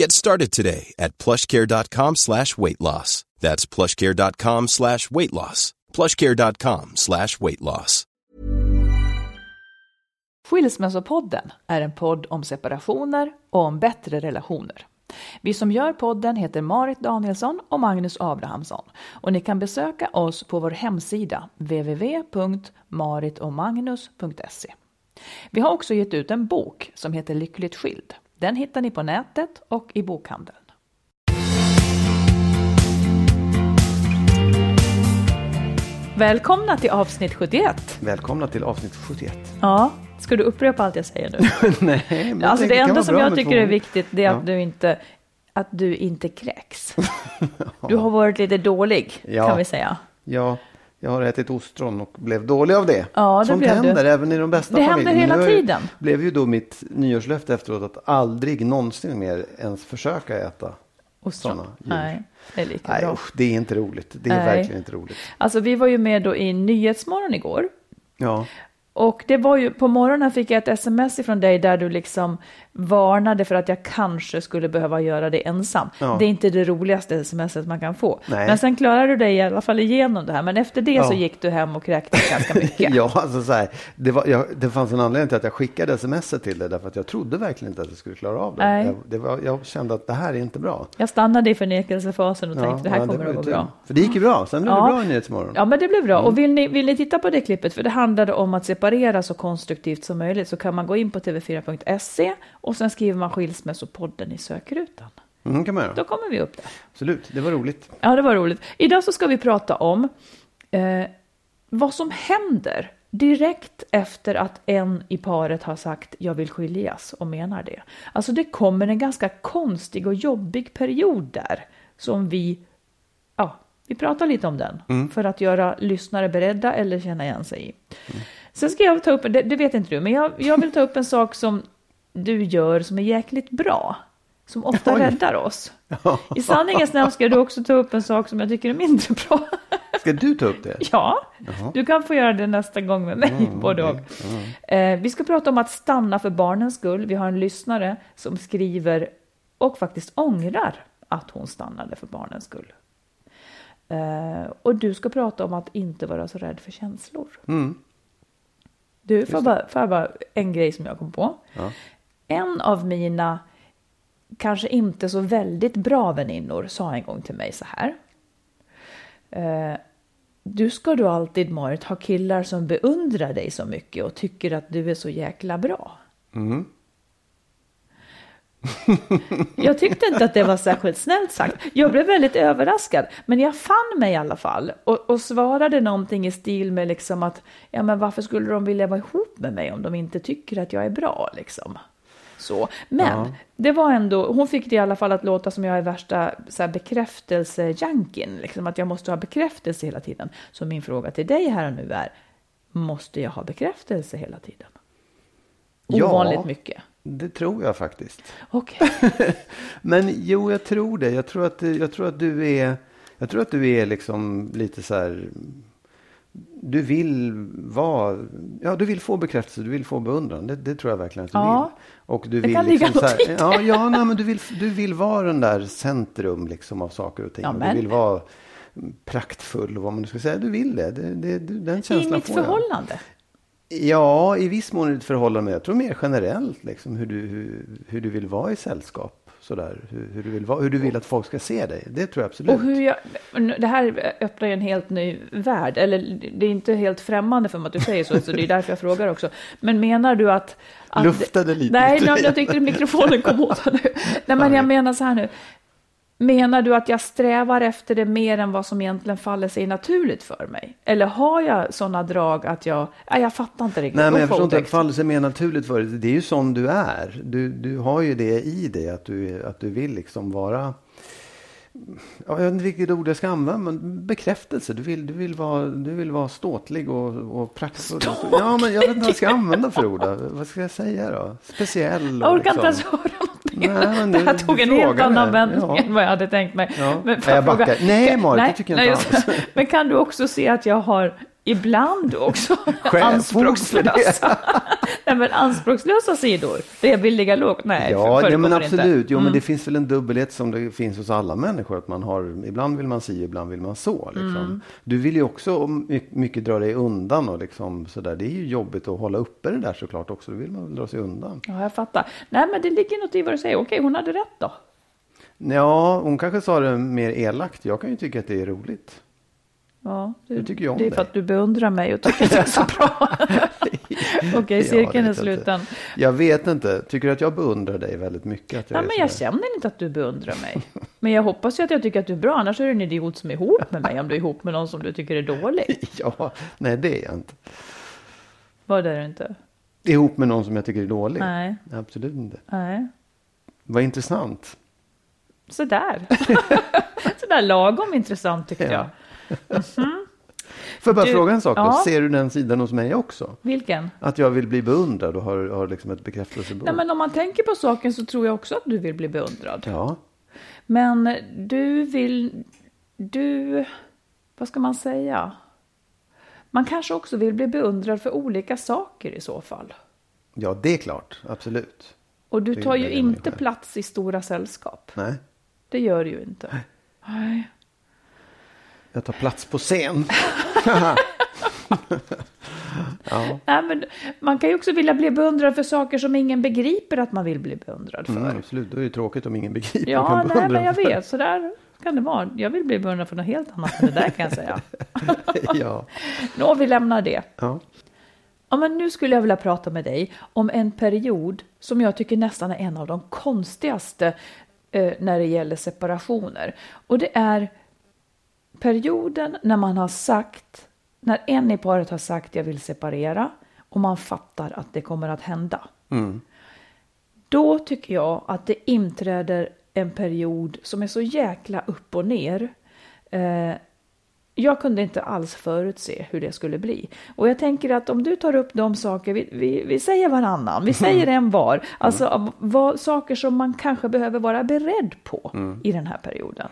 Get started today at plushcare.com slash weight loss. That's plushcare.com slash weight loss. plushcare.com slash weight loss. Skilsmässopodden är en podd om separationer och om bättre relationer. Vi som gör podden heter Marit Danielsson och Magnus Abrahamsson och ni kan besöka oss på vår hemsida www.maritomagnus.se. Vi har också gett ut en bok som heter Lyckligt skild. Den hittar ni på nätet och i bokhandeln. Välkomna till avsnitt 71. Välkomna till avsnitt 71. Ja, ska du upprepa allt jag säger nu? Nej, men alltså det enda som jag tycker två är viktigt det är Ja. att du inte att du inte kräks. Du har varit lite dålig Ja. kan vi säga. Ja, jag har ätit ostron och blev dålig av det. Ja, det Sånt blev du. händer även i de bästa Det händer familjer. hela Nu är ju- tiden. blev ju då mitt nyårslöfte efteråt att aldrig någonsin mer ens försöka äta Ostron. sådana djur. Nej, det är lika Nej, bra. usch, det är inte roligt. Det är Nej. verkligen inte roligt. Alltså vi var ju med då i Nyhetsmorgon igår. Ja, Och det var ju, på morgonen fick jag ett sms ifrån dig där du liksom varnade för att jag kanske skulle behöva göra det ensam. Ja. Det är inte det roligaste smset man kan få. Nej. Men sen klarade du dig i alla fall igenom det här. Men efter det Ja. så gick du hem och kräktes ganska mycket. ja alltså så här, det, var, jag, det fanns en anledning till att jag skickade sms till dig därför att jag trodde verkligen inte att jag skulle klara av det. Nej. Jag, det var, jag kände att det här är inte bra. Jag stannade i förnekelsefasen och tänkte det här ja, kommer var att gå bra. För det gick ju bra. Sen blev Ja. det bra i Nyhetsmorgon. Ja, men det blev bra. Mm. Och vill ni, vill ni titta på det klippet, för det handlade om att separera så konstruktivt som möjligt, så kan man gå in på tv4.se och sen skriver man skilsmässopodden i sökrutan. Mm, kan man göra. Då kommer vi upp där. Absolut, det var roligt. Ja, det var roligt. Idag så ska vi prata om eh, vad som händer direkt efter att en i paret har sagt jag vill skiljas och menar det. Alltså det kommer en ganska konstig och jobbig period där som vi, ja, vi pratar lite om den för att göra lyssnare beredda eller känna igen sig i. Sen ska jag ta upp, det, det vet inte du, men jag, jag vill ta upp en sak som du gör som är jäkligt bra. Som ofta Oj. räddar oss. I sanningens namn ska du också ta upp en sak som jag tycker är mindre bra. Ska du ta upp det? Ja, du kan få göra det nästa gång med mig, både och. Eh, vi ska prata om att stanna för barnens skull. Vi har en lyssnare som skriver och faktiskt ångrar att hon stannade för barnens skull. Eh, och du ska prata om att inte vara så rädd för känslor. Du, får jag bara, får jag bara en grej som jag kom på. En av mina kanske inte så väldigt bra väninnor sa en gång till mig så här. Eh, du ska du alltid Marit ha killar som beundrar dig så mycket och tycker att du är så jäkla bra. jag tyckte inte att det var särskilt snällt sagt. Jag blev väldigt överraskad, men jag fann mig i alla fall och, och svarade någonting i stil med liksom att ja, men varför skulle de vilja vara ihop med mig om de inte tycker att jag är bra liksom. Så. Men det var ändå, hon fick det i alla fall att låta som jag är värsta bekräftelsejankin, liksom att jag måste ha bekräftelse hela tiden. Så min fråga till dig här och nu är, måste jag ha bekräftelse hela tiden? Ja. Ovanligt mycket. Det tror jag faktiskt. Okej. Men jo, jag tror det. Jag tror att, jag tror att du är, jag tror att du är liksom lite så här du vill vara, ja du vill få bekräftelse, du vill få beundran. Det, det tror jag verkligen att du Ja. vill. Och du Det vill kan ligga liksom så något i här, ja, ja nej, men du vill, du vill vara den där centrum liksom av saker och ting. Ja, Och Du vill vara praktfull och vad man nu ska säga. Du vill det. det, det, det den I känslan mitt får jag. förhållande. Ja, i viss mån i ett förhållande. Men jag tror mer generellt liksom, hur, du, hur, hur du vill vara i sällskap. Sådär, hur, hur, du vill hur du vill att folk ska se dig. Det tror jag absolut. Och hur jag, det här öppnar ju en helt ny värld, eller det är inte helt främmande för mig att du säger så, så det är därför jag frågar också. Men menar du att... att Luftade lite. Nej, nu, jag tyckte mikrofonen kom åt nu. Nej, men jag menar så här nu. Menar du att jag strävar efter det mer än vad som egentligen faller sig naturligt för mig? Eller har jag sådana drag att jag... Nej, jag fattar inte riktigt. Nej, men jag förstår inte att faller sig mer naturligt för dig. Det är ju som du är. Du, du har ju det i dig att du, att du vill liksom vara jag vet inte vilket ord jag ska använda, men bekräftelse. Du vill, du vill, vara, du vill vara ståtlig och, och praktfull. Ja, men jag vet inte vad jag ska använda för ord. Vad ska jag säga då? Speciell. Jag orkar inte liksom. ens höra. Nej, men det här tog en helt annan vändning Ja. än vad jag hade tänkt mig. Ja. Nej, jag backar. Nej, Marit, det tycker jag inte alls. Men kan du också se att jag har ibland också anspråkslösa, nej, men anspråkslösa sidor? Det jag vill ligga lågt? Nej, Ja, ja men inte. absolut. Jo, Mm. men det finns väl en dubbelhet som det finns hos alla människor. Att man har, ibland vill man si, ibland vill man så. Liksom. Mm. Du vill ju också my- mycket dra dig undan och liksom sådär. Det är ju jobbigt att hålla uppe det där såklart också. Då vill man väl dra sig undan. Ja, jag fattar. Nej, men det ligger något i vad du säger. Okej, hon hade rätt då. Ja, hon kanske sa det mer elakt. Jag kan ju tycka att det är roligt. Ja, det, Jag tycker ju om det är för dig. att du beundrar mig och tycker att jag är så bra. Okej, Ja, cirkeln det är jag sluten. Jag vet inte. Tycker du att jag beundrar dig väldigt mycket? Att jag Nej, men jag känner inte att du beundrar mig. Men jag hoppas ju att jag tycker att du är bra, annars är du en idiot som är ihop med mig om du är ihop med någon som du tycker är dålig. Ja, nej det är jag inte. Vad är du inte? Ihop med någon som jag tycker är dålig? Nej. Absolut inte. Nej. Vad intressant. Sådär. Sådär lagom intressant tyckte Ja. jag. Får jag bara Du- fråga en sak då? ja. Ser du den sidan hos mig också? Vilken? Att jag vill bli beundrad och har, har liksom ett bekräftelsebehov? Nej, men om man tänker på saken så tror jag också att du vill bli beundrad. Ja. Men du vill... Du... Vad ska man säga? Man kanske också vill bli beundrad för olika saker i så fall. ja, det är klart. Absolut. Och du tar ju inte plats i stora sällskap. Nej, Det gör du ju inte. Nej. Jag tar plats på scen. ja, Nej, men man kan ju också vilja bli beundrad för saker som ingen begriper att man vill bli beundrad för. mm, absolut. Då är det tråkigt om ingen begriper. Ja, kan nej, men jag vet. Så där kan det vara. Jag vill bli beundrad för något helt annat än det där kan jag säga. ja. Nå, vi lämnar det. ja. Ja, men nu skulle jag vilja prata med dig om en period som jag tycker nästan är en av de konstigaste eh, när det gäller separationer. Och det är perioden när man har sagt, när en i paret har sagt jag vill separera och man fattar att det kommer att hända. Då tycker jag att det inträder en period som är så jäkla upp och ner. Eh, jag kunde inte alls förutse hur det skulle bli. Och jag tänker att om du tar upp de saker, vi, vi, vi säger varannan, vi säger en var, alltså vad, saker som man kanske behöver vara beredd på i den här perioden.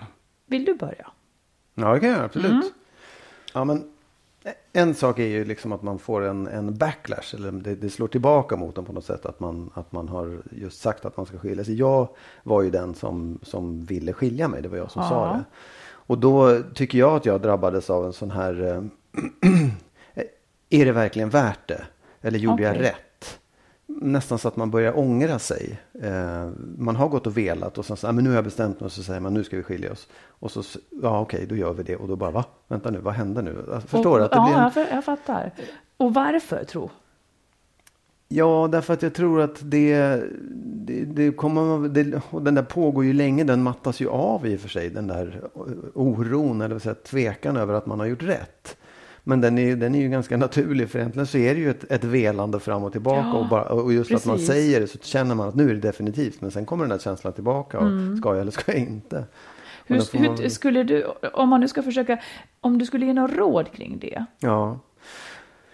Vill du börja? Ja, det kan jag absolut. Mm. Ja, men en sak är ju liksom att man får en, en backlash. Eller det, det slår tillbaka mot dem på något sätt. Att man, att man har just sagt att man ska skilja sig. Jag var ju den som, som ville skilja mig. Det var jag som sa Ja. det. Och då tycker jag att jag drabbades av en sån här. eh, är det verkligen värt det? Eller gjorde jag Okej. rätt? Nästan så att man börjar ångra sig. Eh, man har gått och velat och sen så, ah, men nu har jag bestämt mig och så säger man nu ska vi skilja oss. Och så, ja okej då gör vi det och då bara va? Vänta nu, vad hände nu? Alltså, förstår och? Att det ja, blir en, jag, fattar. Och varför, tro? Ja, därför att jag tror att det, det, det kommer, det, och den där pågår ju länge, den mattas ju av i och för sig, den där oron eller vad säga, tvekan över att man har gjort rätt. Men den är, den är ju ganska naturlig för egentligen så är det ju ett, ett velande fram och tillbaka Ja, och, bara, och just att man precis. säger det så känner man att nu är det definitivt men sen kommer den där känslan tillbaka och ska jag eller ska jag inte? Hur, man hur skulle du, om man nu ska försöka, om du skulle ge något råd kring det, Ja,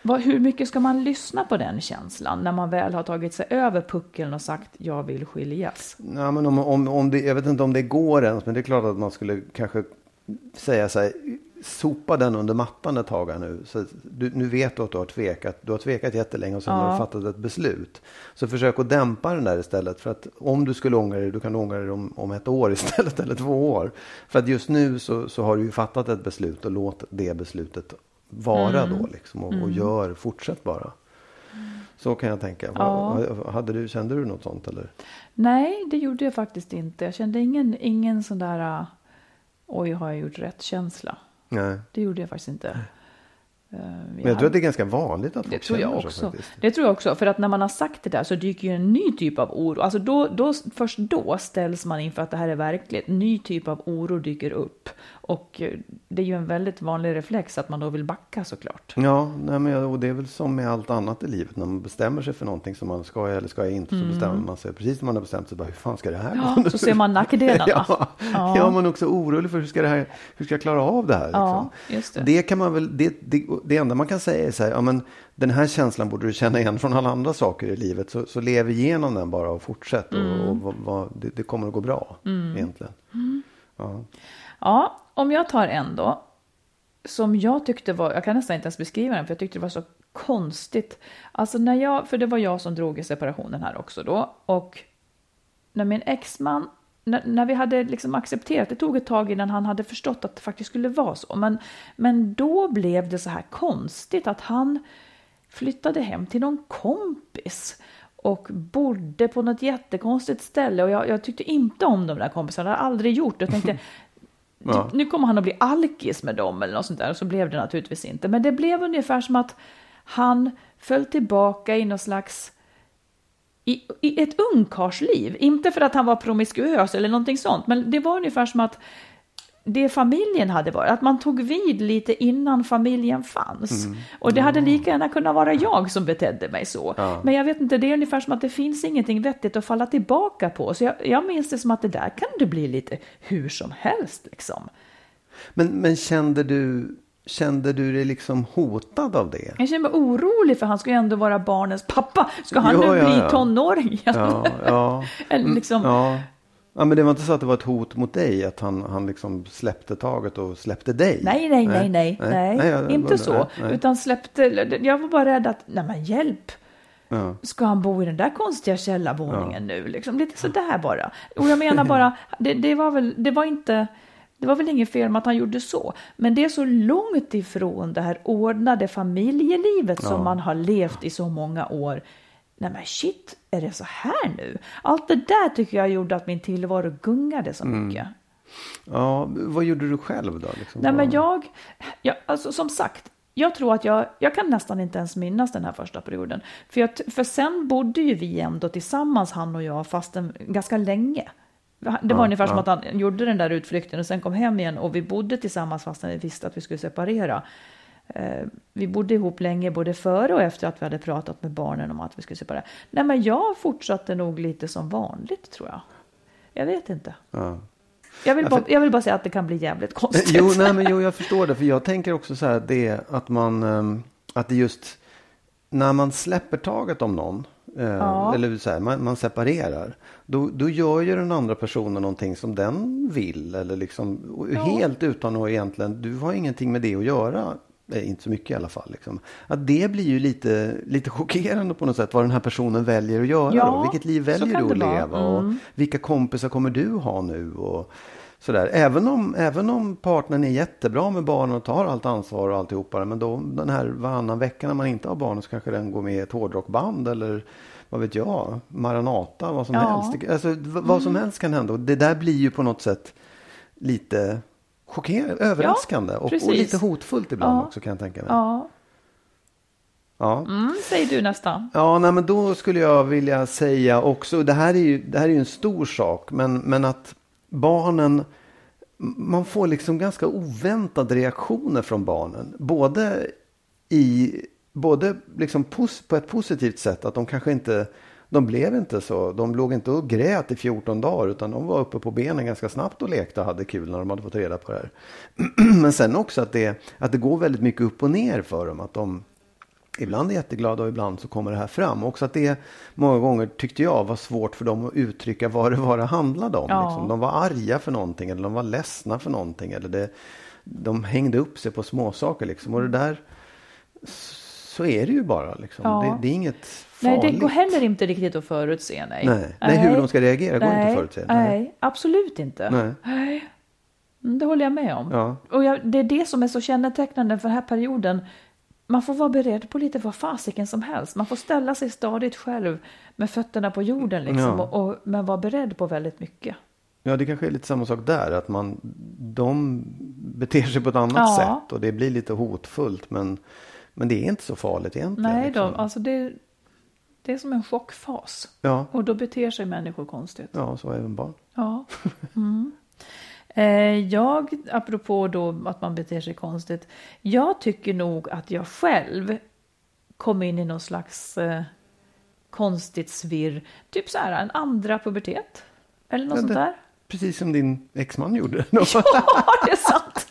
vad, hur mycket ska man lyssna på den känslan när man väl har tagit sig över puckeln och sagt jag vill skiljas? Ja, men om, om, om det, jag vet inte om det går ens, men det är klart att man skulle kanske säga så här. Sopa den under mattan ett tag här nu. Så du, nu vet du att du har tvekat. Du har tvekat jättelänge och sen Ja. har du fattat ett beslut. Så försök att dämpa den där istället. För att om du skulle ångra dig, du kan ångra dig om, om ett år istället eller två år. För att just nu så, så har du ju fattat ett beslut och låt det beslutet vara Mm. då liksom. Och, och gör, fortsätt bara. Så kan jag tänka. Ja. Hade du, kände du något sånt eller? Nej, det gjorde jag faktiskt inte. Jag kände ingen, ingen sån där, uh, oj har jag gjort rätt känsla. Nej. Det gjorde jag faktiskt inte. Eh, Men jag tror att det är ganska vanligt att Det folk tror jag så också. faktiskt. Det tror jag också. För att när man har sagt det där så dyker ju en ny typ av oro. Alltså då, då, först då ställs man inför att det här är verkligt. Ny typ av oro dyker upp. Och eh, det är ju en väldigt vanlig reflex att man då vill backa såklart. Ja, nej men, och det är väl som med allt annat i livet. När man bestämmer sig för någonting som man ska eller ska jag inte så bestämmer man sig. Precis när man har bestämt sig, bara, hur fan ska det här gå? Mm. Ja, så ser man nackdelarna. ja, ja. man är också orolig för hur ska, det här, hur ska jag klara av det här? Liksom. Ja, just det. Det kan man väl, det, det, det enda man kan säga är så här, ja men den här känslan borde du känna igen från alla andra saker i livet. Så, så lev igenom den bara och fortsätt. Mm. Och, och, vad- det, det kommer att gå bra egentligen. Mm. Ja. Ja, om jag tar en då. Som jag tyckte var, jag kan nästan inte ens beskriva den för jag tyckte det var så konstigt. Alltså när jag, för det var jag som drog i separationen här också då. Och när min exman, när, när vi hade liksom accepterat, det tog ett tag innan han hade förstått att det faktiskt skulle vara så. Men, men då blev det så här konstigt att han flyttade hem till någon kompis och bodde på något jättekonstigt ställe. Och jag, jag tyckte inte om de där kompisarna, jag hade aldrig gjort det. Jag tänkte, Ja. typ, nu kommer han att bli alkis med dem eller något sånt där. Och så blev det naturligtvis inte. Men det blev ungefär som att han föll tillbaka i någon slags i, i ett ungkarlsliv. Inte för att han var promiskuös eller någonting sånt, men det var ungefär som att det familjen hade varit, att man tog vid lite innan familjen fanns. Och det hade lika gärna kunnat vara jag som betedde mig så. Men jag vet inte, det är ungefär som att det finns ingenting vettigt att falla tillbaka på. Så jag, jag minns det som att det där kan det bli lite hur som helst liksom. Men, men kände du, kände du dig liksom hotad av det? Jag känner mig orolig för han ska ju ändå vara barnens pappa. Ska han Ja, nu ja, bli ja. tonåring igen? Ja, ja. Eller liksom, Ja. ja, men det var inte så att det var ett hot mot dig? Att han, han liksom släppte taget och släppte dig? Nej, nej, nej, nej, nej, jag- inte jag- så. nej, nej. Utan släppte, jag var bara rädd att, nej men hjälp, Ja. ska han bo i den där konstiga källarvåningen nu? Liksom, lite sådär bara. Och jag menar bara, det, det var väl, det var inte, det var väl inget fel med att han gjorde så. Men det är så långt ifrån det här ordnade familjelivet som man har levt i så många år. Nej men shit, är det så här nu? Allt det där tycker jag gjorde att min tillvaro gungade så Mm. mycket. ja, vad gjorde du själv då? Liksom? Nej, men jag, jag alltså, som sagt, jag tror att jag, jag kan nästan inte ens minnas den här första perioden. För, jag, för sen bodde ju vi ändå tillsammans, han och jag, fast en, ganska länge. Det var ungefär som att han gjorde den där utflykten och sen kom hem igen och vi bodde tillsammans fast vi visste att vi skulle separera. Eh, vi bodde ihop länge, både före och efter att vi hade pratat med barnen om att vi skulle separera. Nej, men jag fortsatte nog lite som vanligt, tror jag. Jag vet inte. Ja. Jag vill, Ja, bara, jag vill bara säga att det kan bli jävligt konstigt. Jo, nej, men jo, jag förstår det. För jag tänker också så här det att man, ehm, att det just när man släpper taget om någon, eh, Ja. eller så här, man, man separerar, då, då gör ju den andra personen någonting som den vill. Eller liksom, och helt utan att egentligen, du har ingenting med det att göra. Eh, inte så mycket i alla fall. Liksom. Att det blir ju lite, lite chockerande på något sätt vad den här personen väljer att göra. Ja, då. Vilket liv väljer du att leva? Och Mm. vilka kompisar kommer du ha nu? Och sådär. Även, om, även om partnern är jättebra med barnen och tar allt ansvar och alltihopa. Men då den här varannan vecka när man inte har barn så kanske den går med i ett hårdrockband eller vad vet jag, Maranata, vad som Ja. helst. Alltså, vad som helst kan hända. Och det där blir ju på något sätt lite chockerande, överraskande och, och precis. lite hotfullt ibland Ja. också kan jag tänka mig. Ja, Ja. mm, säger du nästan. Ja, nej, men då skulle jag vilja säga också, det här är ju, det här är ju en stor sak, men, men att barnen, man får liksom ganska oväntade reaktioner från barnen. Både, i, både liksom på ett positivt sätt, att de kanske inte, de blev inte så, de låg inte och grät i 14 dagar, utan de var uppe på benen ganska snabbt och lekte och hade kul när de hade fått reda på det här. Men sen också att det, att det går väldigt mycket upp och ner för dem, att de ibland är jätteglada och ibland så kommer det här fram. Också att det många gånger tyckte jag var svårt för dem att uttrycka vad det var det handlade om. Ja. Liksom. De var arga för någonting eller de var ledsna för någonting. Eller det, de hängde upp sig på småsaker liksom. Och det där, så är det ju bara liksom. Ja. Det, det är inget farligt. Nej, det går heller inte riktigt att förutse. Nej, Nej, nej hur de ska reagera går inte nej, att förutse. Nej, absolut inte. Nej. Nej. Mm, Det håller jag med om. Ja. Och jag, det är det som är så kännetecknande för den här perioden. Man får vara beredd på lite vad fasiken som helst. Man får ställa sig stadigt själv med fötterna på jorden liksom. Ja. Och, och, men vara beredd på väldigt mycket. Ja, det kanske är lite samma sak där. Att man, de beter sig på ett annat Ja. sätt. Och det blir lite hotfullt. Men, men det är inte så farligt egentligen. Nej liksom. då, alltså det, det är som en chockfas. Ja, Och då beter sig människor konstigt. ja, så även barn. Ja. Mm. Eh, jag, apropå då att man beter sig konstigt. Jag tycker nog att jag själv kom in i någon slags eh, konstigt svirr. Typ så här en andra pubertet. Eller något Ja, sånt där. Precis som din exman gjorde. Ja, det är sant.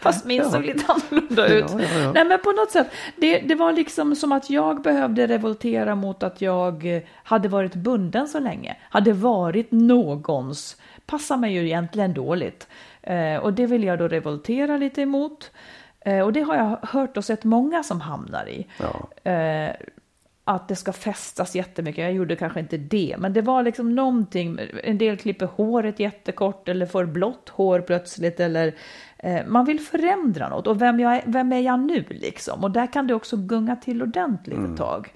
Fast min såg lite annorlunda ut. Ja. Nej, men på något sätt. Det, det var liksom som att jag behövde revoltera mot att jag hade varit bunden så länge. Hade varit någons. Passar mig ju egentligen dåligt. Eh, och det vill jag då revoltera lite emot. Eh, och det har jag hört och sett många som hamnar i. Ja. Eh, att det ska fästas jättemycket. Jag gjorde kanske inte det, men det var liksom någonting. En del klipper håret jättekort eller får blått hår plötsligt. Eller, eh, man vill förändra något. Och vem, jag är, vem är jag nu liksom? Och där kan det också gunga till ordentligt ett tag.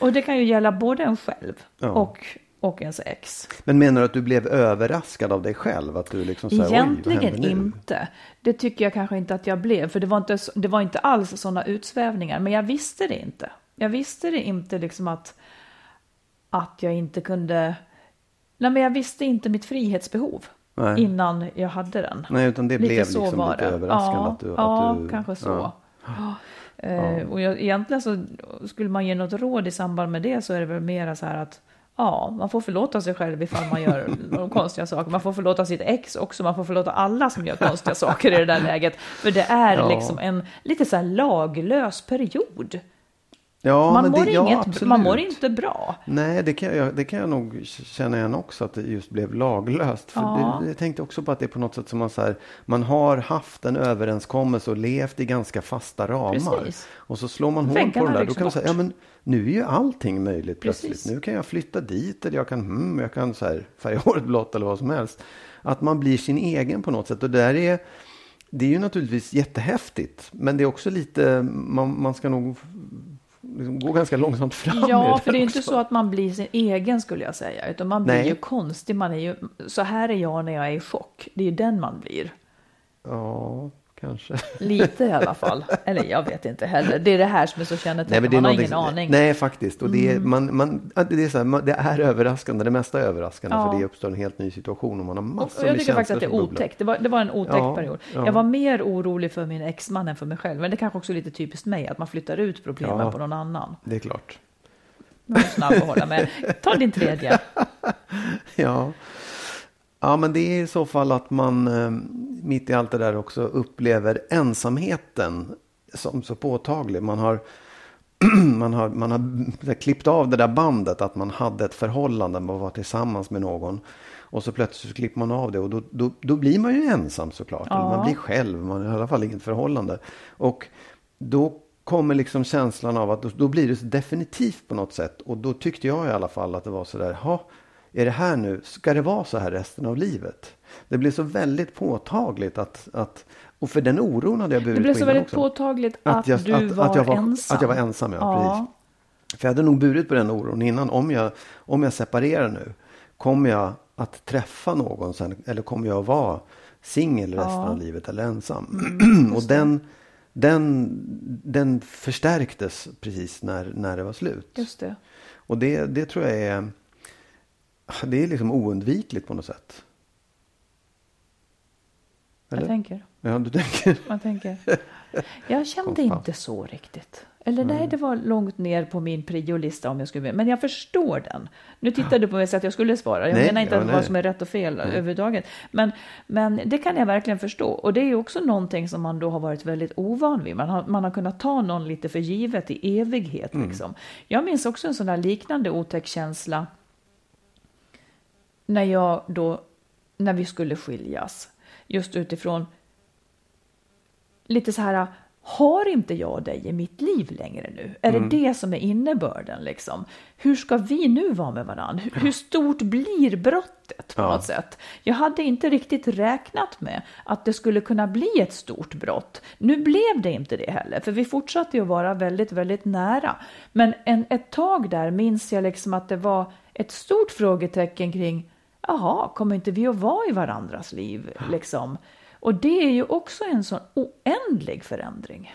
Och det kan ju gälla både en själv Ja. och, och ens ex. Men menar du att du blev överraskad av dig själv? Att du liksom så här, Egentligen inte. Det tycker jag kanske inte att jag blev, för det var inte, det var inte alls sådana utsvävningar. Men jag visste det inte. Jag visste det inte liksom att, att jag inte kunde... Nej, men jag visste inte mitt frihetsbehov Nej. innan jag hade den. Nej, utan det Lite blev så liksom lite det. överraskande ja, att du... ja, att du, kanske så. ja. Ja. Eh, och jag, egentligen så skulle man ge något råd i samband med det så är det väl mera så här att ja, man får förlåta sig själv ifall man gör de konstiga saker. Man får förlåta sitt ex också, man får förlåta alla som gör konstiga saker i det där läget. För det är Ja. liksom en lite så här laglös period. Ja, man, mår det, ja, inget, absolut. man mår inte bra. Nej, det kan, jag, det kan jag nog känna igen också att det just blev laglöst. För Ja. det, jag tänkte också på att det är på något sätt som man, så här, man har haft en överenskommelse och levt i ganska fasta ramar. Precis. Och så slår man hål på den där. Då rycks kan man säga, ja men nu är ju allting möjligt plötsligt. Precis. Nu kan jag flytta dit eller jag kan, hmm, jag kan så här, färga håret blått eller vad som helst. Att man blir sin egen på något sätt. Och där är, det är ju naturligtvis jättehäftigt. Men det är också lite, man, man ska nog liksom gå ganska långsamt fram Ja, för det är inte också. så att man blir sin egen skulle jag säga. Utan man blir Nej. ju konstig. Man är ju, så här är jag när jag är i chock. Det är ju den man blir. Ja, kanske. Lite i alla fall. Eller jag vet inte heller. Det är det här som är så kännetecknande. Man har ingen aning. Nej, faktiskt. Och det, är, man, man, att det, är så här, man, det är överraskande. Det mesta är överraskande. Ja. För det uppstår en helt ny situation och man har Och massor och jag med tycker faktiskt att det är otäckt. Det var, det var en otäck Ja, period. ja. Jag var mer orolig för min exman än för mig själv. Men det kanske också är lite typiskt mig, att man flyttar ut problemen på någon annan. Det är klart. Jag är snabb att hålla med. Ta din tredje. Ja. Ja, men det är i så fall att man eh, mitt i allt det där också upplever ensamheten som så påtaglig. Man har, man har, man har klippt av det där bandet att man hade ett förhållande, man var tillsammans med någon. Och så plötsligt så klipper man av det och då, då, då blir man ju ensam såklart. Eller man blir själv, man har i alla fall inget förhållande. Och då kommer liksom känslan av att då, då blir det så definitivt på något sätt. Och då tyckte jag i alla fall att det var så där, ha, är det här nu, ska det vara så här resten av livet? Det blev så väldigt påtagligt att, att och för den oron hade jag burit Det blev på så väldigt också. påtagligt att, jag, du att, var, att jag var ensam. Att jag var ensam, ja. Ja. Precis. För jag hade nog burit på den oron innan. Om jag, om jag separerar nu, kommer jag att träffa någon sen? Eller kommer jag att vara singel resten Ja. av livet eller ensam? Mm, och den, den, den förstärktes precis när, när det var slut. Just det. Och det, det tror jag är, det är liksom oundvikligt på något sätt. Jag Eller? tänker. Ja, du tänker. Jag tänker. Jag kände inte så riktigt. Eller nej, det var långt ner på min priolista om jag skulle Men jag förstår den. Nu tittar du på mig så att jag skulle svara. Jag Nej, menar inte ja, att nej. vad som är rätt och fel överhuvudtaget. Men, men det kan jag verkligen förstå. Och det är ju också någonting som man då har varit väldigt ovan vid. Man har, man har kunnat ta någon lite för givet i evighet. Liksom. Jag minns också en sån där liknande otäck känsla. När jag då, när vi skulle skiljas. Just utifrån lite så här, har inte jag dig i mitt liv längre nu? Är det det som är innebörden liksom? Hur ska vi nu vara med varandra? Hur, hur stort blir brottet på Ja. något sätt? Jag hade inte riktigt räknat med att det skulle kunna bli ett stort brott. Nu blev det inte det heller, för vi fortsatte ju vara väldigt, väldigt nära. Men en, ett tag där minns jag liksom att det var ett stort frågetecken kring, jaha, kommer inte vi att vara i varandras liv liksom? Och det är ju också en sån oändlig förändring.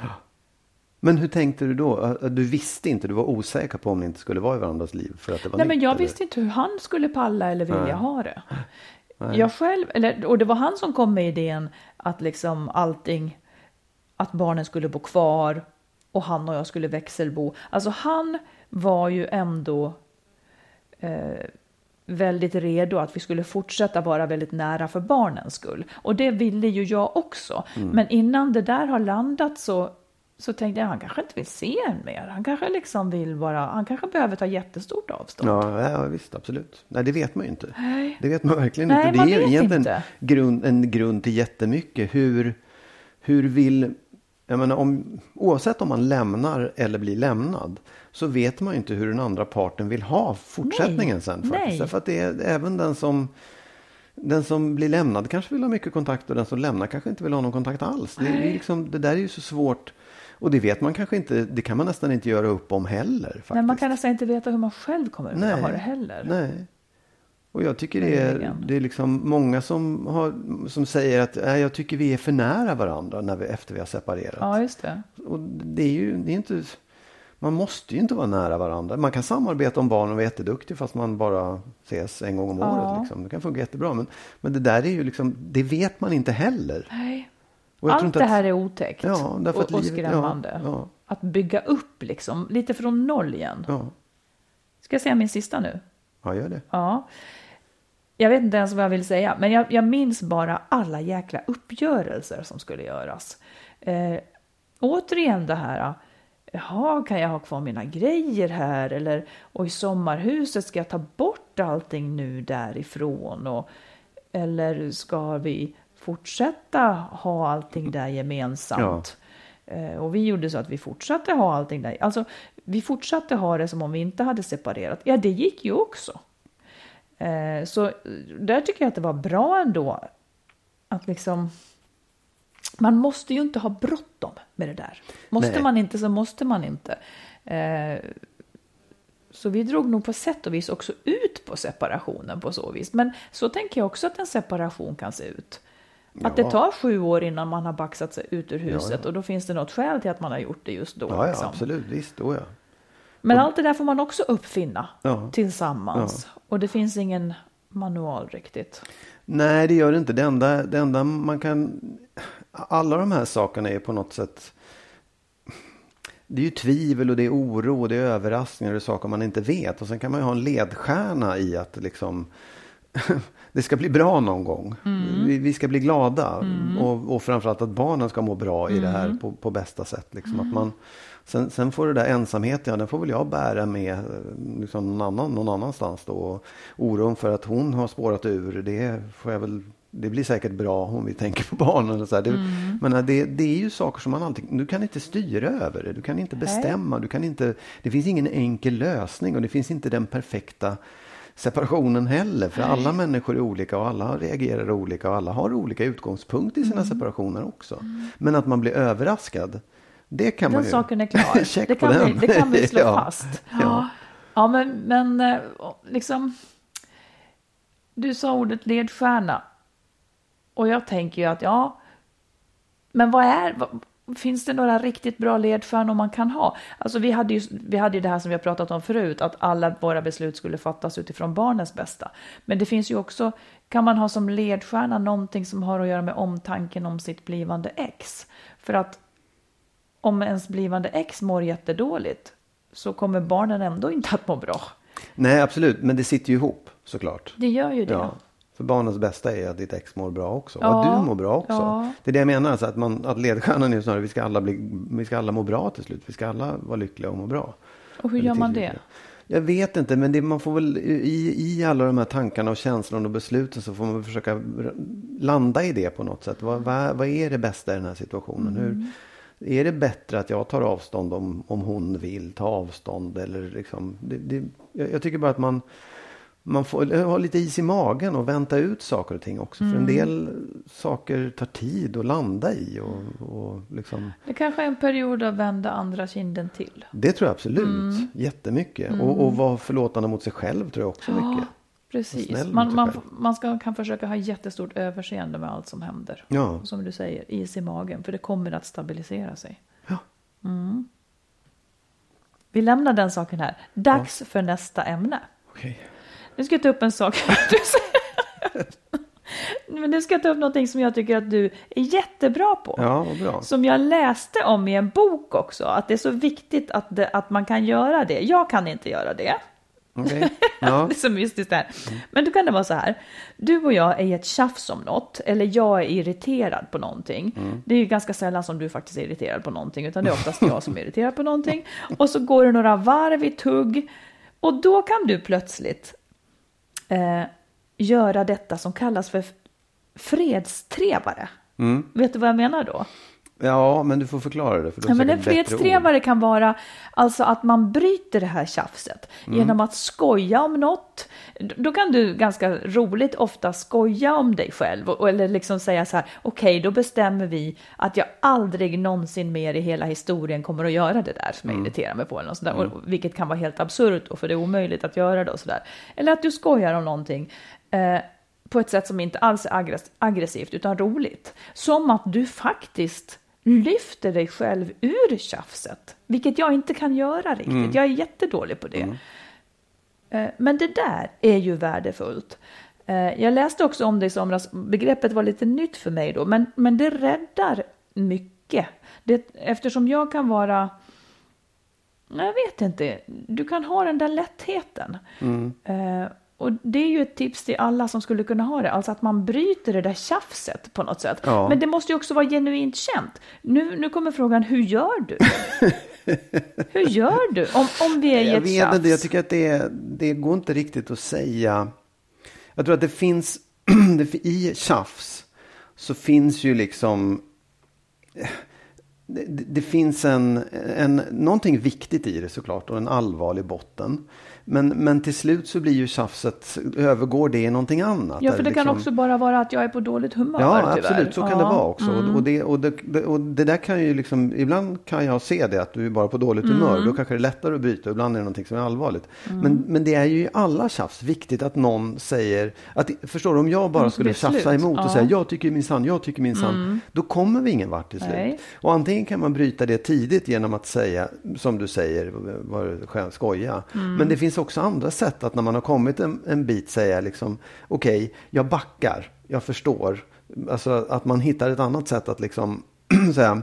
Men hur tänkte du då? Du visste inte, du var osäker på om ni inte skulle vara i varandras liv för att det var Nej, men nytt, jag eller? visste inte hur han skulle palla eller vilja ha det. Jag själv, eller, och det var han som kom med idén att liksom allting, att barnen skulle bo kvar och han och jag skulle växelbo. Alltså han var ju ändå eh, väldigt redo att vi skulle fortsätta vara väldigt nära för barnens skull. Och det ville ju jag också. Men innan det där har landat så, så tänkte jag han kanske inte vill se en mer. Han kanske liksom vill bara, han kanske behöver ta jättestort avstånd. Ja, ja, visst, absolut. Nej, det vet man ju inte. Nej. Det vet man verkligen Nej, inte. Det är ju egentligen inte. Grund, en grund till jättemycket. Hur, hur vill... Jag menar, om, oavsett om man lämnar eller blir lämnad så vet man ju inte hur den andra parten vill ha fortsättningen Nej. sen. faktiskt. Nej. Därför att det är även den som, den som blir lämnad kanske vill ha mycket kontakt och den som lämnar kanske inte vill ha någon kontakt alls. Det, är liksom, det där är ju så svårt. Och det vet man kanske inte, det kan man nästan inte göra upp om heller. Faktiskt. Men man kan nästan inte veta hur man själv kommer vilja ha det heller. Nej. Och jag tycker det är, det är liksom många som, har, som säger att äh, jag tycker vi är för nära varandra när vi, efter vi har separerat. Ja, just det. Och det är ju det är inte, man måste ju inte vara nära varandra. Man kan samarbeta om barnen och vara jätteduktig fast man bara ses en gång om Ja. året. Liksom. Det kan funka jättebra. Men, men det där är ju liksom, det vet man inte heller. Nej. Allt inte det att- här är otäckt Ja, därför att och, och livet- skrämmande. ja. Att bygga upp liksom, lite från noll igen. Ja, Ska jag säga min sista nu? ja gör det. Ja. Jag vet inte ens vad jag vill säga, men jag, jag minns bara alla jäkla uppgörelser som skulle göras. Eh, återigen det här, jaha, kan jag ha kvar mina grejer här? Eller, och i sommarhuset, ska jag ta bort allting nu därifrån? Och, eller ska vi fortsätta ha allting där gemensamt? Eh, Och vi gjorde så att vi fortsatte ha allting där. Alltså, vi fortsatte ha det som om vi inte hade separerat. Ja, det gick ju också. Eh, Så eh, där tycker jag att det var bra ändå. Att liksom... Man måste ju inte ha bråttom med det där. Måste Nej. man inte så måste man inte. Eh, Så vi drog nog på sätt och vis också ut på separationen på så vis. Men så tänker jag också att en separation kan se ut. Att det Ja. tar sju år innan man har baxat sig ut ur huset ja. och då finns det något skäl till att man har gjort det just då. Ja, ja liksom. absolut. Visst, då ja. Men allt det där får man också uppfinna Ja. tillsammans. Och det finns ingen manual riktigt. Nej, det gör det inte. Det enda, det enda man kan... Alla de här sakerna är på något sätt... Det är ju tvivel och det är oro och det är överraskningar och saker man inte vet. Och sen kan man ju ha en ledstjärna i att liksom... det ska bli bra någon gång. Vi, vi ska bli glada. Och, och framförallt att barnen ska må bra i det här på, på bästa sätt. Liksom. Att man, sen, sen får det där ensamheten, ja, den får väl jag bära med eh, liksom någon, annan, någon annanstans då. Och oron för att hon har spårat ur, det får jag väl det blir säkert bra om vi tänker på barnen. Och så här. Det, Men eh, det, det är ju saker som man alltid, du kan inte styra över det. Du kan inte bestämma. Du kan inte, det finns ingen enkel lösning och det finns inte den perfekta separationen heller. För alla människor är olika och alla reagerar olika och alla har olika utgångspunkt i sina separationer också. Men att man blir överraskad, det kan man Den ju... saken är klar. Det, kan vi, det kan vi slå Ja. fast. Ja. Ja, ja men, men eh, liksom... Du sa ordet ledstjärna. Och jag tänker ju att ja, men vad är... Vad, finns det några riktigt bra ledstjärnor man kan ha? Alltså vi hade, ju, vi hade ju det här som vi har pratat om förut, att alla våra beslut skulle fattas utifrån barnens bästa. Men det finns ju också, kan man ha som ledstjärna någonting som har att göra med omtanken om sitt blivande ex? För att om ens blivande ex mår jättedåligt så kommer barnen ändå inte att må bra. Nej, absolut. Men det sitter ju ihop såklart. Det gör ju det. Ja. För barnens bästa är att ditt ex mår bra också. Ja. Och att du mår bra också. Ja. Det är det jag menar. Alltså att, man, att ledstjärnan är snarare vi ska, alla bli, vi ska alla må bra till slut. Vi ska alla vara lyckliga och må bra. Och hur Eller gör man det? Jag vet inte, men det, man får väl i, i alla de här tankarna och känslorna och besluten så får man försöka r- landa i det på något sätt. Vad, vad, vad är det bästa i den här situationen? Hur, är det bättre att jag tar avstånd om, om hon vill ta avstånd? Eller liksom, det, det, jag, jag tycker bara att man, man får ha lite is i magen och vänta ut saker och ting också. För en del saker tar tid att landa i. Och, och liksom, Det kanske är en period att vända andra kinden till. det tror jag absolut. Jättemycket. Och, och vara förlåtande mot sig själv tror jag också mycket. Precis. Man, man, man ska, kan försöka ha jättestort överseende med allt som händer. Ja. Som du säger, is i magen. För det kommer att stabilisera sig. Ja. Vi lämnar den saken här. Dags för nästa ämne. Okej. Nu ska jag ta upp en sak. Men nu ska jag ta upp någonting som jag tycker att du är jättebra på. Ja, bra. Som jag läste om i en bok också. Att det är så viktigt att, det, att man kan göra det. Jag kan inte göra det. Okej. Ja. Det är så mystiskt där. Men då kan det vara så här. Du och jag är i ett tjafs om något. Eller jag är irriterad på någonting. Det är ju ganska sällan som du faktiskt är irriterad på någonting. Utan det är oftast jag som är irriterad på någonting. Och så går det några varv i tugg. Och då kan du plötsligt eh, göra detta som kallas för fredstrevare. Vet du vad jag menar då? Ja, men du får förklara det. För Ja, men en fredstrevare kan vara alltså att man bryter det här tjafset Mm. genom att skoja om något. Då kan du ganska roligt ofta skoja om dig själv och, eller liksom säga så här, okej, då bestämmer vi att jag aldrig någonsin mer i hela historien kommer att göra det där som Mm. jag irriterar mig på. Eller något där, och, vilket kan vara helt absurt då, för det är omöjligt att göra det och sådär. Eller att du skojar om någonting. Eh, på ett sätt som inte alls är aggress- aggressivt utan roligt. Som att du faktiskt lyfter dig själv ur tjafset. Vilket jag inte kan göra riktigt. Jag är jättedålig på det. Eh, Men det där är ju värdefullt. Eh, Jag läste också om det i somras. Begreppet var lite nytt för mig då. Men, men det räddar mycket. Det, eftersom jag kan vara Jag vet inte. Du kan ha den där lättheten. Eh, och det är ju ett tips till alla som skulle kunna ha det. Alltså att man bryter det där tjafset på något sätt. Ja. Men det måste ju också vara genuint känt. Nu, nu kommer frågan, hur gör du? hur gör du? Om, om vi är i Jag ett vet tjafs. inte, jag tycker att det, det går inte riktigt att säga. Jag tror att det finns, i tjafs så finns ju liksom, det, det det finns en, en, någonting viktigt i det såklart och en allvarlig botten. Men, men till slut så blir ju tjafset, övergår det i någonting annat. Ja, för det kan liksom- också bara vara att jag är på dåligt humör. Ja, tyvärr. absolut. Så kan Ja. det vara också. Och, och, det, och, det, och det där kan ju liksom, ibland kan jag se det att du är bara på dåligt humör. Mm. Då kanske det är lättare att bryta. Ibland är det någonting som är allvarligt. Men, men det är ju i alla tjafs viktigt att någon säger, att, förstår du, om jag bara måste skulle tjafsa emot och Ja. Mm. säga jag tycker minsann, jag tycker minsann. Då kommer vi ingen vart till slut. Nej. Och antingen kan man bryta det tidigt genom att säga, som du säger, var skoja. Mm. Men det finns också andra sätt att när man har kommit en, en bit säga liksom, okej, jag backar, jag förstår. Alltså att man hittar ett annat sätt att liksom säga,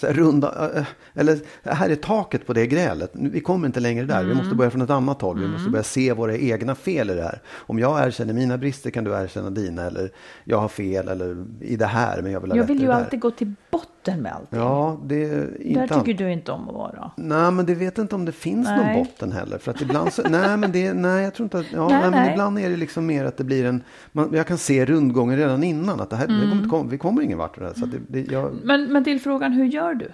så här, runda, eh, eller här är taket på det grälet. Vi kommer inte längre där. Vi måste börja från ett annat håll. Vi måste börja se våra egna fel i det här. Om jag erkänner mina brister kan du erkänna dina. Eller jag har fel eller i det här men jag vill ha Jag vill ju alltid gå till botten med allting. Ja, det är inte Där tycker du inte om att vara. Nej, men det vet inte om det finns Nej. någon botten heller. För att ibland så, nej, men det, nej, jag tror inte att, ja, Nej, nej, men ibland är det liksom mer att det blir en, man, jag kan se rundgången redan innan att det här, det kommer inte komma, vi kommer ingen vart det här. Så det, det, jag, Men, men till frågan, hur gör du?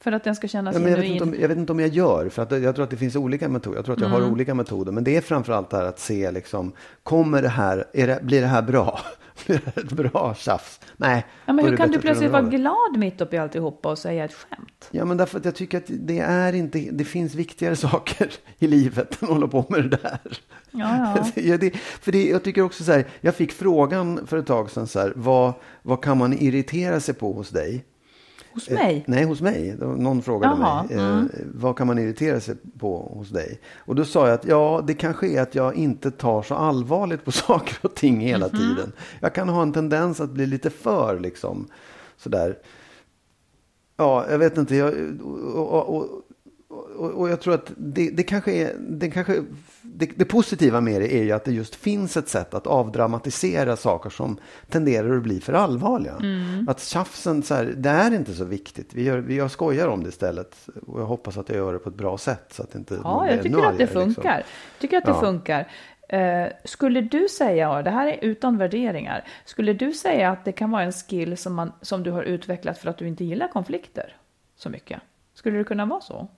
För att den ska kännas Ja, men jag, vet inte om, jag vet inte om jag gör, för att jag tror att det finns olika metoder. Jag tror att jag Mm. har olika metoder. Men det är framförallt det här att se, liksom, kommer det här, är det, blir det här bra? Blir det ett bra tjafs? Nej. Ja, men hur kan du plötsligt vara glad mitt uppe i alltihopa och säga ett skämt? Ja, men därför att jag tycker att det är inte, det finns viktigare saker i livet än att hålla på med det där. Ja. Ja, det, för det, jag tycker också så här, jag fick frågan för ett tag sedan så här, vad, vad kan man irritera sig på hos dig? Hos mig? Eh, nej, hos mig. Någon frågade Jaha, mig. Mm. vad kan man irritera sig på hos dig? Och då sa jag att ja, det kanske är att jag inte tar så allvarligt på saker och ting hela Mhm. tiden. Jag kan ha en tendens att bli lite för liksom sådär. Ja, jag vet inte. Jag, och, och, och, och, och jag tror att det, det kanske är, det kanske, det, det positiva med det är ju att det just finns ett sätt att avdramatisera saker som tenderar att bli för allvarliga. Mm. Att tjafsen, så här, det är inte så viktigt. Vi, gör, gör skojar om det istället. Och jag hoppas att jag gör det på ett bra sätt. Så att inte Ja, jag tycker att det liksom. funkar. Tycker att det Ja. funkar. Eh, skulle du säga, och det här är utan värderingar, skulle du säga att det kan vara en skill som, man, som du har utvecklat för att du inte gillar konflikter så mycket? Skulle det kunna vara så?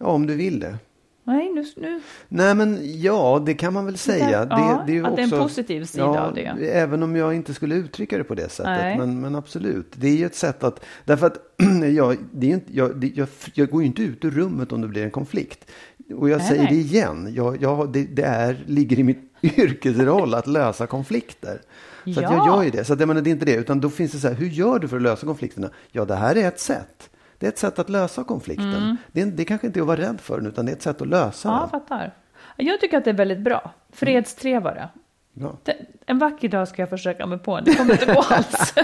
Ja, om du vill det. Nej, nu, nu Nej men ja, det kan man väl säga. Ja, det, det är ju att det är en också, positiv sida ja, av det. Även om jag inte skulle uttrycka det på det sättet. Men, men absolut. Det är ju ett sätt att, därför att jag, det är inte, jag, det, jag, jag går ju inte ut ur rummet om det blir en konflikt. Och jag Nej, säger nej. det igen, jag, jag, det, det är, ligger i mitt yrkesroll att lösa konflikter. Så att jag Ja. gör ju det. Så att, jag menar, det är inte det. Utan då finns det så här, hur gör du för att lösa konflikterna? Ja, det här är ett sätt. Det är ett sätt att lösa konflikten. Det, är, det kanske inte är att vara rädd för den, utan det är ett sätt att lösa Ja, den. jag fattar. Jag tycker att det är väldigt bra. Fredstrevare. Ja. Det, en vacker dag ska jag försöka mig på en. Det kommer inte gå alls.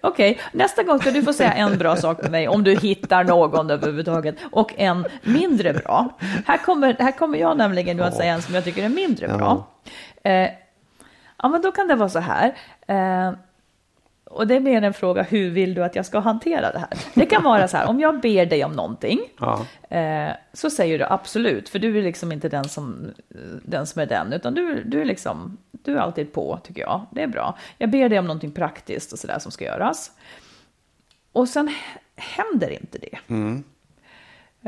Okej, nästa gång ska du få säga en bra sak med mig om du hittar någon överhuvudtaget och en mindre bra. Här kommer, här kommer jag nämligen nu att säga en som jag tycker är mindre bra. Eh, ja, men då kan det vara så här. Eh, och det är mer en fråga, hur vill du att jag ska hantera det här? Det kan vara så här, om jag ber dig om någonting, Ja. eh, så säger du absolut, för du är liksom inte den som, den som är den, utan du, du är liksom, du är alltid på, tycker jag. Det är bra. Jag ber dig om någonting praktiskt och sådär som ska göras. Och sen händer inte det.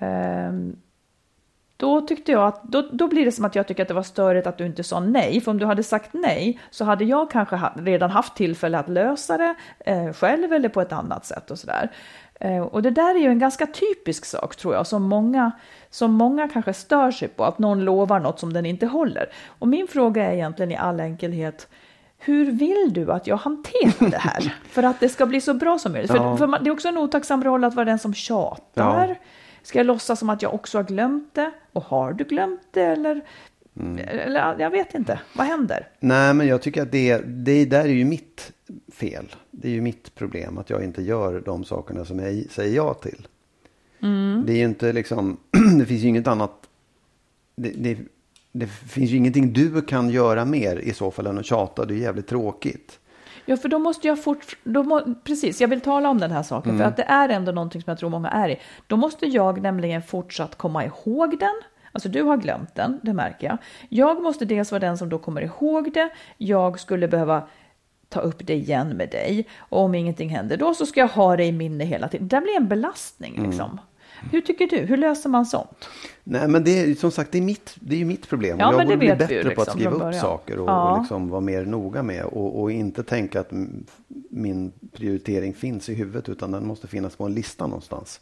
Ehm, då tyckte jag att, då, då blir det som att jag tycker att det var störigt att du inte sa nej. För om du hade sagt nej så hade jag kanske ha, redan haft tillfälle att lösa det eh, själv eller på ett annat sätt och sådär. Eh, och det där är ju en ganska typisk sak tror jag som många, som många kanske stör sig på. Att någon lovar något som den inte håller. Och min fråga är egentligen i all enkelhet hur vill du att jag hanterar det här? för att det ska bli så bra som möjligt. För, Ja. för man, det är också en otacksam roll att vara den som tjatar. Ja. Ska jag låtsas som att jag också har glömt det? Och har du glömt det? Eller, Mm. eller jag vet inte. Vad händer? Nej, men jag tycker att det, det där är ju mitt fel. Det är ju mitt problem att jag inte gör de sakerna som jag säger ja till. Det är ju inte liksom, det finns ju inget annat. Det, det, det finns ju ingenting du kan göra mer i så fall än att tjata. Det är jävligt tråkigt. Ja, för då måste jag fort... Må, precis, jag vill tala om den här saken. Mm. För att det är ändå någonting som jag tror många är i. Då måste jag nämligen fortsatt komma ihåg den. Alltså du har glömt den, det märker jag. Jag måste dels vara den som då kommer ihåg det. Jag skulle behöva ta upp det igen med dig. Och om ingenting händer då så ska jag ha det i minne hela tiden. Det blir en belastning Mm. Liksom. Hur tycker du? Hur löser man sånt? Nej, men det är som sagt det är mitt, det är mitt problem. Ja, jag borde bli bättre på att liksom skriva upp saker och, Ja. och liksom vara mer noga med. Och, och inte tänka att min prioritering finns i huvudet utan den måste finnas på en lista någonstans.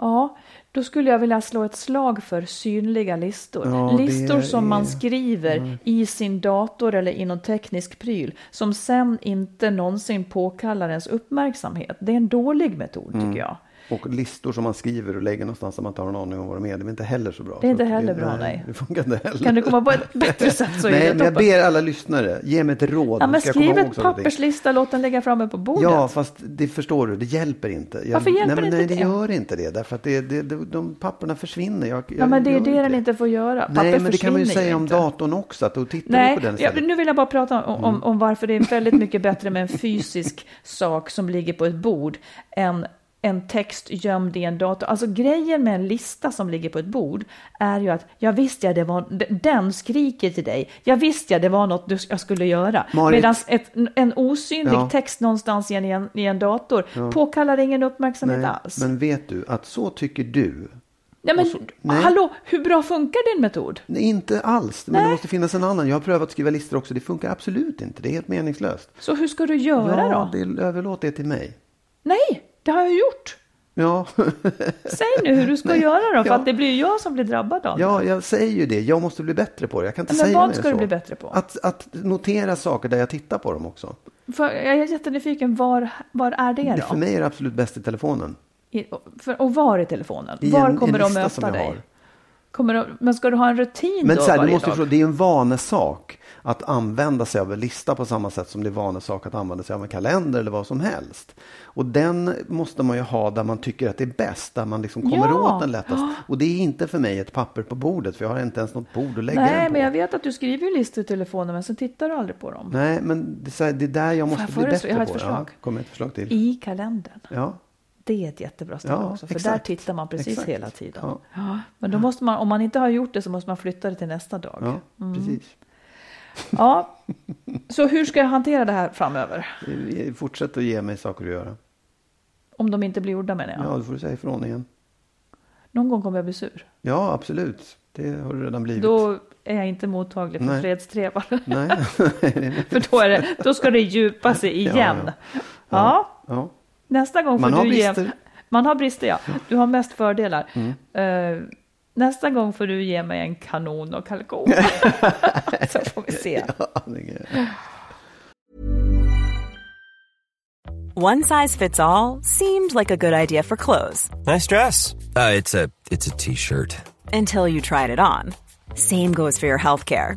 Ja, då skulle jag vilja slå ett slag för synliga listor. Ja, listor som man är- skriver i sin dator eller i någon teknisk pryl som sen inte någonsin påkallar ens uppmärksamhet. Det är en dålig metod Mm. tycker jag. Och listor som man skriver och lägger någonstans där man inte har en aning om vad de är. Det är inte heller så bra. Det är inte heller bra, nej. Det funkar inte heller. Kan du komma på ett bättre sätt så är nej, det men jag ber alla lyssnare, ge mig ett råd. Ja, men skriv ett papperslista, låt den ligga framme på bordet. Ja, fast det förstår du, det hjälper inte. Jag, Varför hjälper nej, inte nej, det? det? gör inte det. Därför att det, det, det, de papperna försvinner. Jag, ja, men det är det den inte får göra. Papper Nej, men det kan man ju säga om inte. datorn också. Att då tittar Nej, på den ja, nu vill jag bara prata om, om, om varför det är väldigt mycket bättre med en fysisk sak som ligger på ett bord än en text gömd i en dator. Alltså grejen med en lista som ligger på ett bord är ju att jag visste ja, det var, den skriker till dig. Jag visste ja, det var något du, jag skulle göra. Medan en osynlig Ja. text någonstans i en, i en dator påkallar ingen uppmärksamhet Nej, alls. men vet du att så tycker du. ja, men, så- nej. hallå, hur bra funkar din metod? Nej, inte alls. Men Nej. det måste finnas en annan. Jag har prövat att skriva listor också. Det funkar absolut inte. Det är helt meningslöst. Så hur ska du göra ja, då? det, överlåt det till mig. Nej, det har jag gjort. Ja, Säg nu hur du ska Nej, göra då, för ja. att det blir ju jag som blir drabbad av det. ja, jag säger ju det. Jag måste bli bättre på det. Jag kan inte Men säga vad ska så. du bli bättre på? Att, att notera saker där jag tittar på dem också. För jag är jättenyfiken, var, var är det Det, då? för mig är det absolut bäst i telefonen. I, för, och var i telefonen? I var en, kommer en de möta dig? har. Kommer du, men ska du ha en rutin Men då måste dag? förstå, det är ju en vanesak att använda sig av en lista på samma sätt som det är vanesak att använda sig av en kalender eller vad som helst. Och den måste man ju ha där man tycker att det är bäst, där man liksom kommer Ja. åt den lättast. Och det är inte för mig ett papper på bordet, för jag har inte ens något bord att lägga den Nej, på. men jag vet att du skriver listor i telefonen, men så tittar du aldrig på dem. Nej, men det är, där jag måste jag bli bättre Jag har ett på. förslag. Ja, kommer ett förslag till. I kalendern. Ja, Det är ett jättebra ställe Ja, också, för exakt. där tittar man precis Exakt. hela tiden. Ja. Ja. Men då måste man, om man inte har gjort det så måste man flytta det till nästa dag. Mm. precis. Ja. Så hur ska jag hantera det här framöver? Fortsätt att ge mig saker att göra. Om de inte blir gjorda menar jag. Ja, då får du säga ifrån igen. Någon gång kommer jag bli sur. Ja, absolut. Det har du redan blivit. Då är jag inte mottaglig för Nej. fredstrevare. Nej. för då, är det, då ska det djupa sig igen. Ja, Ja, ja. ja. nästa gång får Man har du ge... brister. Man har brister, ja. Du har mest fördelar. Mm. Eh, nästa gång får du ge mig en kanon och kalkon. Så får vi se. One size fits all seemed like a good idea for clothes Nice dress. Uh, it's a it's a t-shirt. until you tried it on. Same goes for your healthcare.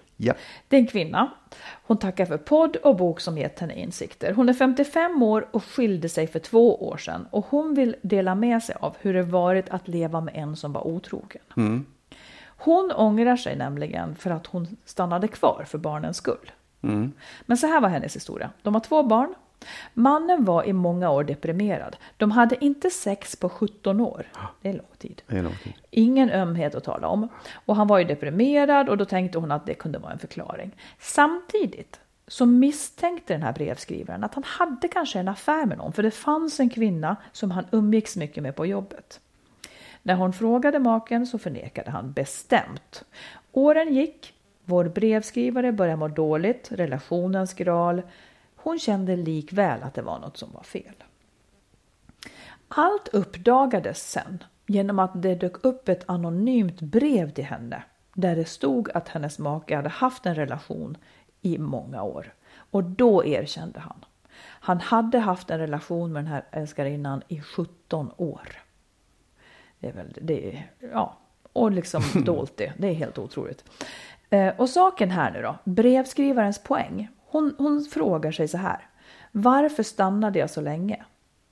Ja. Det är en kvinna. Hon tackar för podd och bok som gett henne insikter. Hon är 55 år och skilde sig för två år sedan och hon vill dela med sig av hur det varit att leva med en som var otrogen. Hon ångrar sig nämligen för att hon stannade kvar för barnens skull. Men så här var hennes historia. De har två barn. Mannen var i många år deprimerad. De hade inte sex på 17 år. Det är lång tid. Det är lång tid. Ingen ömhet att tala om. Och han var ju deprimerad och då tänkte hon att det kunde vara en förklaring. Samtidigt så misstänkte den här brevskrivaren att han hade kanske en affär med någon. För det fanns en kvinna som han umgicks mycket med på jobbet. När hon frågade maken så förnekade han bestämt. Åren gick. Vår brevskrivare började må dåligt. Relationen skral. Hon kände likväl att det var något som var fel. Allt uppdagades sen genom att det dök upp ett anonymt brev till henne där det stod att hennes make hade haft en relation i många år. Och då erkände han. Han hade haft en relation med den här älskarinnan i 17 år. Det är väl, det är, ja, och liksom dolt det. Det är helt otroligt. Eh, och saken här nu då, brevskrivarens poäng. Hon, hon frågar sig så här. Varför stannade jag så länge?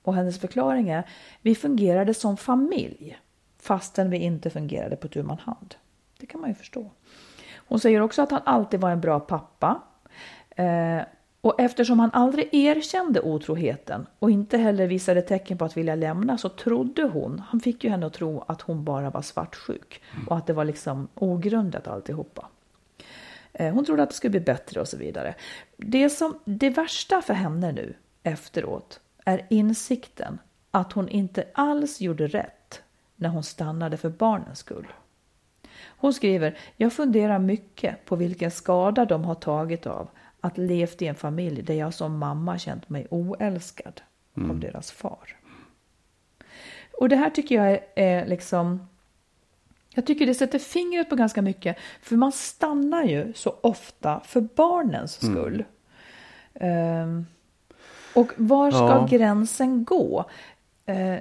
Och hennes förklaring är, vi fungerade som familj fastän vi inte fungerade på tu man hand. Det kan man ju förstå. Hon säger också att han alltid var en bra pappa. Eh, och eftersom han aldrig erkände otroheten och inte heller visade tecken på att vilja lämna så trodde hon, han fick ju henne att tro att hon bara var svartsjuk och att det var liksom ogrundat alltihopa. Eh, Hon trodde att det skulle bli bättre och så vidare. Det, som, det värsta för henne nu efteråt är insikten att hon inte alls gjorde rätt när hon stannade för barnens skull. Hon skriver, jag funderar mycket på vilken skada de har tagit av att levt i en familj där jag som mamma känt mig oälskad av deras far. Och det här tycker jag är, är liksom jag tycker det sätter fingret på ganska mycket, för man stannar ju så ofta för barnens skull. Ehm, och var ska Ja. gränsen gå? Eh,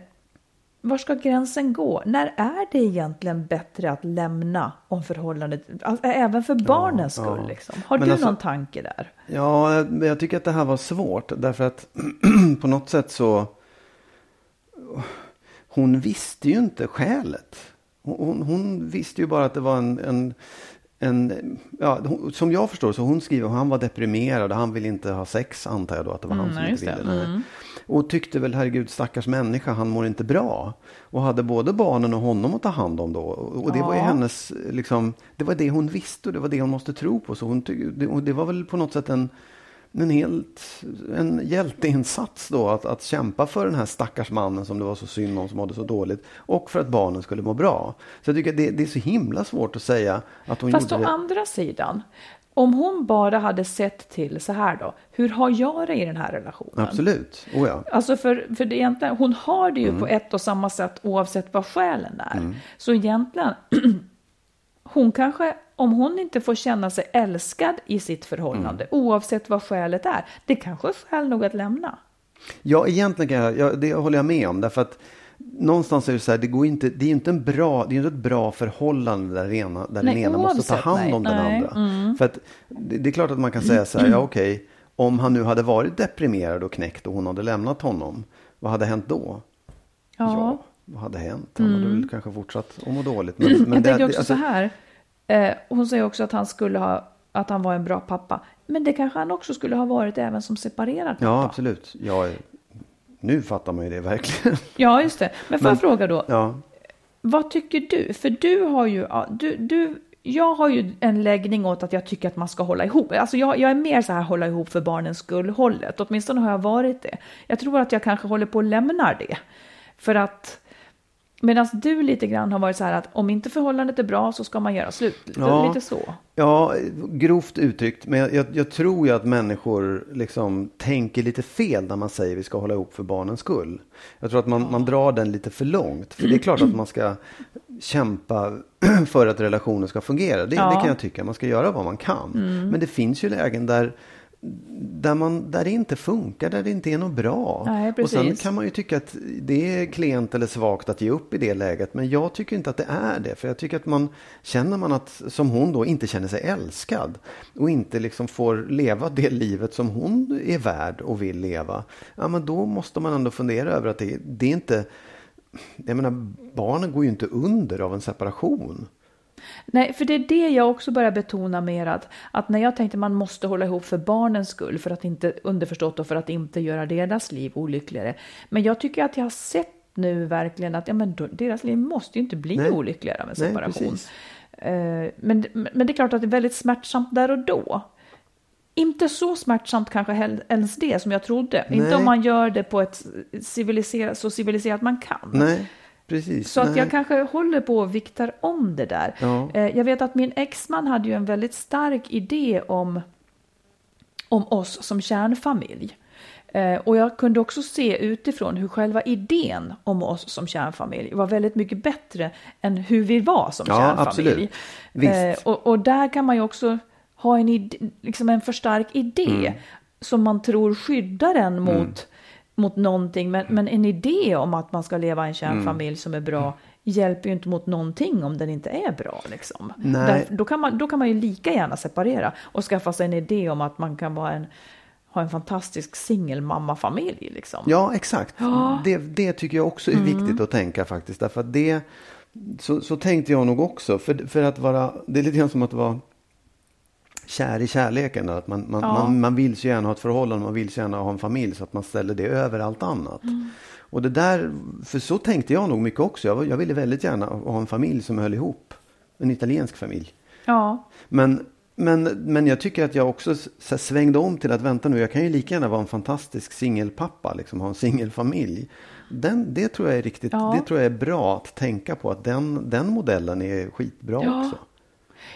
var ska gränsen gå? När är det egentligen bättre att lämna om förhållandet, alltså, även för barnens ja. skull? Liksom? Har Men du alltså- någon tanke där? Ja, men jag tycker att det här var svårt därför att på något sätt så hon visste ju inte skälet. Hon, hon, visste ju bara att det var en, en, en ja, hon, som jag förstår så hon skriver han var deprimerad han ville inte ha sex antar jag då att det var han Mm, som nej, inte ville. det. Nej. Och tyckte väl herregud stackars människa han mår inte bra. Och hade både barnen och honom att ta hand om då. Och det var ju Ja. hennes, liksom, det var det hon visste och det var det hon måste tro på. Så hon och det var väl på något sätt en en helt en hjälteinsats då att, att kämpa för den här stackars mannen som det var så synd om som mådde så dåligt och för att barnen skulle må bra. Så jag tycker det, det är så himla svårt att säga att hon Fast å gjorde det. andra sidan, om hon bara hade sett till så här då, hur har jag det i den här relationen? Absolut, oh ja. Alltså för, för det egentligen, hon har det ju Mm. på ett och samma sätt oavsett vad skälen är. Så egentligen, hon kanske, om hon inte får känna sig älskad i sitt förhållande, Mm. oavsett vad skälet är, det kanske är skäl nog att lämna. Ja, egentligen kan jag, ja, det håller jag med om. Därför att någonstans är det så här, det, går inte, det är ju inte, en bra, det är inte ett bra förhållande där, den ena, där Nej, den ena måste ta hand nej. om den Nej, Mm. andra. För att det, det är klart att man kan säga så här, ja okej, om han nu hade varit deprimerad och knäckt och hon hade lämnat honom, vad hade hänt då? Ja. Vad hade hänt? Han hade väl kanske fortsatt att må dåligt. Men, men Mm. jag det- tänker också alltså- så här, eh, hon säger också att han skulle ha, att han var en bra pappa. Men det kanske han också skulle ha varit även som separerad pappa. Ja, absolut. Ja, nu fattar man ju det verkligen. Ja, just det. Men får Men- jag fråga då, Ja, Vad tycker du? För du har ju, du, du, jag har ju en läggning åt att jag tycker att man ska hålla ihop. Alltså jag, jag är mer så här hålla ihop för barnens skull hållet. Åtminstone har jag varit det. Jag tror att jag kanske håller på att lämna det. För att medan du lite grann har varit så här att om inte förhållandet är bra så ska man göra slut. Ja. Lite så. Ja, grovt uttryckt. Men jag, jag, jag tror ju att människor liksom tänker lite fel när man säger vi ska hålla ihop för barnens skull. Jag tror att man, man drar den lite för långt. För det är klart att man ska kämpa för att relationen ska fungera. Det, Ja. Mm. det kan jag tycka. Man ska göra vad man kan. Men det finns ju lägen där där, man, där det inte funkar, där det inte är något bra. Nej, och sen kan man ju tycka att det är klent eller svagt att ge upp i det läget. Men jag tycker inte att det är det. För jag tycker att man känner man att, som hon då, inte känner sig älskad. Och inte liksom får leva det livet som hon är värd och vill leva. Ja, men då måste man ändå fundera över att det, det är inte... Jag menar, barnen går ju inte under av en separation. Nej, för det är det jag också börjar betona mer att, att när jag tänkte man måste hålla ihop för barnens skull, för att inte underförstått och för att inte göra deras liv olyckligare. Men jag tycker att jag har sett nu verkligen att ja, men deras liv måste ju inte bli Nej. olyckligare av en Nej, separation. precis. Eh, men, men det är klart att det är väldigt smärtsamt där och då. Inte så smärtsamt kanske ens det som jag trodde. Inte Nej. om man gör det på ett civiliserat, så civiliserat man kan. Nej, precis. Så att Nej. jag kanske håller på och viktar om det där. Ja. Eh, Jag vet att min exman hade ju en väldigt stark idé om, om oss som kärnfamilj. Eh, Och jag kunde också se utifrån hur själva idén om oss som kärnfamilj var väldigt mycket bättre än hur vi var som Ja, kärnfamilj. Eh, Och, och där kan man ju också ha en, liksom en för stark idé Mm. som man tror skyddar en mot, mot någonting. Men, men en idé om att man ska leva i en kärnfamilj Mm. som är bra hjälper ju inte mot någonting om den inte är bra. Liksom. Där, då, kan man, då kan man ju lika gärna separera och skaffa sig en idé om att man kan vara en, ha en fantastisk singelmammafamilj. Liksom. Ja, exakt. Det, det tycker jag också är viktigt att tänka faktiskt. Därför att det, så, så tänkte jag nog också. För, för att vara, det är lite grann som att vara kär i kärleken. Att man, man, Ja. man, man vill så gärna ha ett förhållande, man vill så gärna ha en familj så att man ställer det över allt annat. Och det där, för så tänkte jag nog mycket också. Jag, jag ville väldigt gärna ha en familj som höll ihop. En italiensk familj. Ja, Men, men, men jag tycker att jag också svängde om till att vänta nu, jag kan ju lika gärna vara en fantastisk singelpappa, liksom ha en singelfamilj. Den, det tror jag är riktigt, Ja. det tror jag är bra att tänka på att den, den modellen är skitbra Ja. också.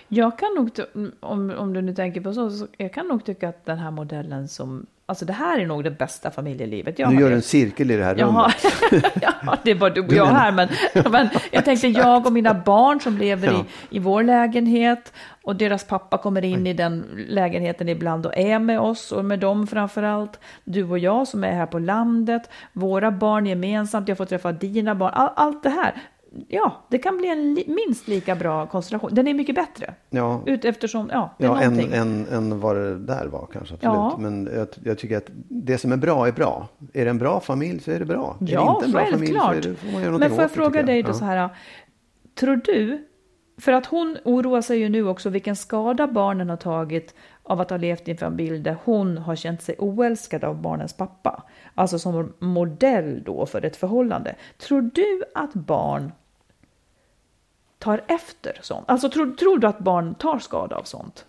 Jag kan nog, om, om du nu tänker på så, så jag kan nog tycka att den här modellen som, alltså det här är nog det bästa familjelivet jag Nu gör du en cirkel i det här rummet. ja, det är bara du och jag här, men, men jag tänkte jag och mina barn som lever Ja. i, i vår lägenhet och deras pappa kommer in i den lägenheten ibland och är med oss och med dem framför allt. Du och jag som är här på landet, våra barn gemensamt, jag får träffa dina barn, all, allt det här. Ja, det kan bli en li, minst lika bra konstellation. Den är mycket bättre. Ja, Ut, eftersom, ja, det är ja än, någonting. än, än vad det där var kanske. Absolut. Ja. Men jag, jag tycker att det som är bra är bra. Är det en bra familj så är det bra. är det Ja, inte en bra familj så är det, får man göra Men får jag det, fråga tycker dig jag. då Ja. så här. Tror du, för att hon oroar sig ju nu också vilken skada barnen har tagit av att ha levt i en familj där hon har känt sig oälskad av barnens pappa. Alltså som modell då för ett förhållande. Tror du att barn tar efter sånt? Alltså tror, tror du att barn tar skada av sånt?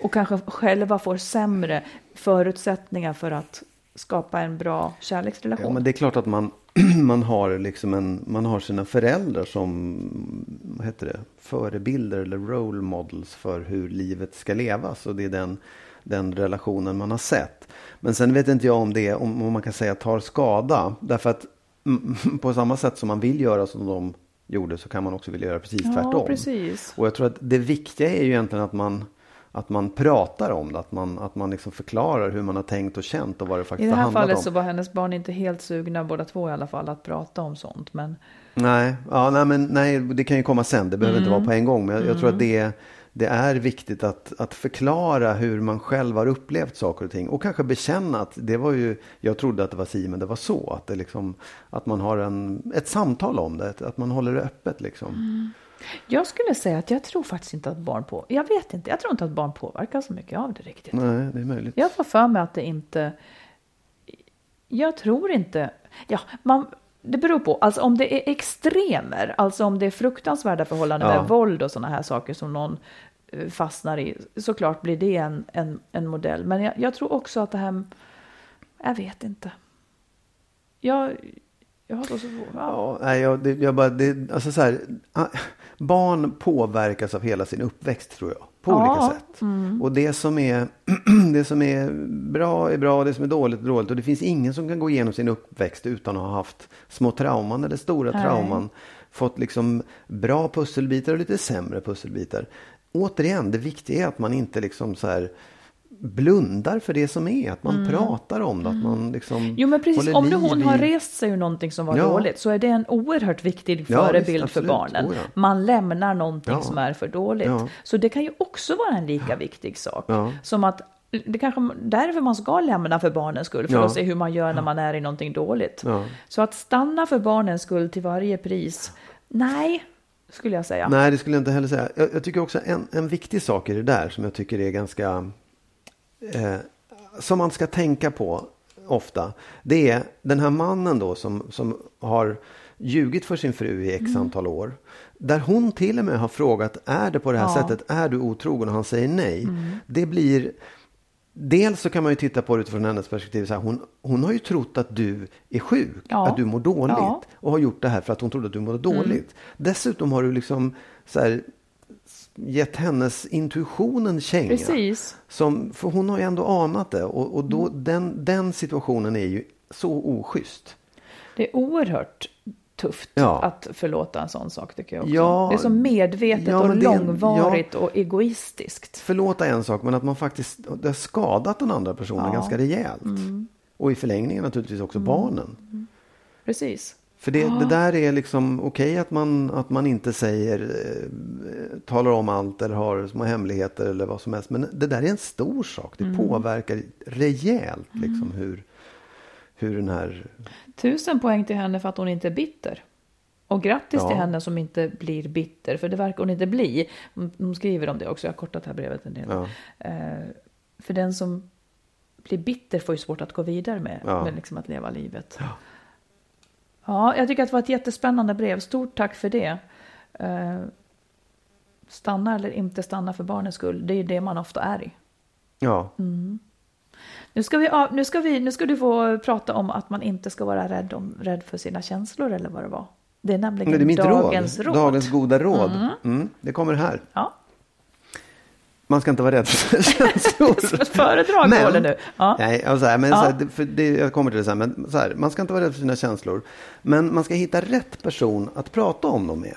Och kanske själva får sämre förutsättningar för att skapa en bra kärleksrelation? Ja, men det är klart att man, man, har liksom en, man har sina föräldrar som vad heter det, förebilder eller role models för hur livet ska levas. Och det är den, den relationen man har sett. Men sen vet inte jag om det om, om man kan säga tar skada. Därför att på samma sätt som man vill göra som de gjorde så kan man också vilja göra precis Ja, tvärtom. precis. Och jag tror att det viktiga är ju egentligen att man att man pratar om det, att man, att man liksom förklarar hur man har tänkt och känt och vad det I faktiskt det har här handlat fallet om. så var hennes barn inte helt sugna, båda två i alla fall, att prata om sånt. Men Nej, ja, nej, men, nej, det kan ju komma sen. Det behöver inte vara på en gång. Men jag, jag tror att det är, det är viktigt att, att förklara hur man själv har upplevt saker och ting. Och kanske bekänna att det var ju, jag trodde att det var si, men det var så. Att, det liksom, att man har en, ett samtal om det, att man håller det öppet. Liksom. jag skulle säga att jag tror faktiskt inte att barn på... Jag vet inte, jag tror inte att barn påverkar så mycket av det riktigt. Nej, det är möjligt. Jag får för mig att det inte... Jag tror inte... Ja, man... Det beror på. Alltså om det är extremer, alltså om det är fruktansvärda förhållanden Ja. med våld och sådana här saker som någon fastnar i, såklart blir det en, en, en modell. Men jag, jag tror också att det här... Jag vet inte. Jag, jag har så svårt... Ja. Nej, jag, det, jag bara, det, alltså så här, ah, barn påverkas av hela sin uppväxt tror jag. På Ja, olika sätt. Och det som, är, det som är bra är bra det som är dåligt är dåligt. Och det finns ingen som kan gå igenom sin uppväxt utan att ha haft små trauman eller stora Nej. trauman. Fått liksom bra pusselbitar och lite sämre pusselbitar. Återigen, det viktiga är att man inte liksom så här blundar för det som är. Att man pratar om det. Att man liksom Mm. Jo men precis, om nu hon har i- rest sig ur någonting som var Ja. dåligt så är det en oerhört viktig Ja, förebild visst, för barnen. Oh, ja. Man lämnar någonting som är för dåligt. Så det kan ju också vara en lika viktig sak. Som att det kanske därför man ska lämna för barnens skull, för Ja. att se hur man gör när man är i någonting dåligt. Så att stanna för barnens skull till varje pris, nej, skulle jag säga. Nej, det skulle jag inte heller säga. Jag, jag tycker också en, en viktig sak i det där som jag tycker är ganska... Eh, som man ska tänka på ofta. Det är den här mannen då som, som har ljugit för sin fru i x antal år. Där hon till och med har frågat, är det på det här Ja. sättet? Är du otrogen? Och han säger nej. Det blir... Dels så kan man ju titta på det utifrån hennes perspektiv. Så här, hon, hon har ju trott att du är sjuk, Ja. att du mår dåligt. Ja. Mm. Och har gjort det här för att hon trodde att du mådde dåligt. Dessutom har du liksom så här, gett hennes intuition en känga. Precis. Som, för hon har ju ändå anat det. Och, och då, Mm. den, den situationen är ju så oschysst. Det är oerhört tufft Ja. att förlåta en sån sak tycker jag också. Ja. det är så medvetet Ja, och långvarigt och egoistiskt. Förlåta en sak, men att man faktiskt det har skadat den andra personen. Mm. ganska rejält. Och i förlängningen naturligtvis också barnen. Precis. För det, det där är liksom okej att, man, att man inte säger, eh, talar om allt eller har små hemligheter eller vad som helst. Men det där är en stor sak. Det påverkar rejält liksom hur, hur den här... Tusen poäng till henne för att hon inte är bitter. Och grattis Ja. till henne som inte blir bitter, för det verkar hon inte bli. Hon, skriver om det också, jag har kortat det här brevet en del. Ja. Eh, för den som blir bitter får ju svårt att gå vidare med, Ja. med liksom att leva livet. Ja. jag tycker att det var ett jättespännande brev. Stort tack för det. Eh, stanna eller inte stanna för barnens skull, det är ju det man ofta är i. Ja, Nu ska, vi, nu, ska vi, nu ska du få prata om att man inte ska vara rädd, om, rädd för sina känslor eller vad det var. Det är nämligen Men det är dagens råd. råd. Dagens goda råd. Mm, det kommer här. Ja. Man ska inte vara rädd för känslor. Som ett föredrag Men- håller nu. Ja. Nej, alltså, så här, men Ja. så här, det- för det, jag kommer till det sen. Men så här, man ska inte vara rädd för sina känslor. Men man ska hitta rätt person att prata om dem med.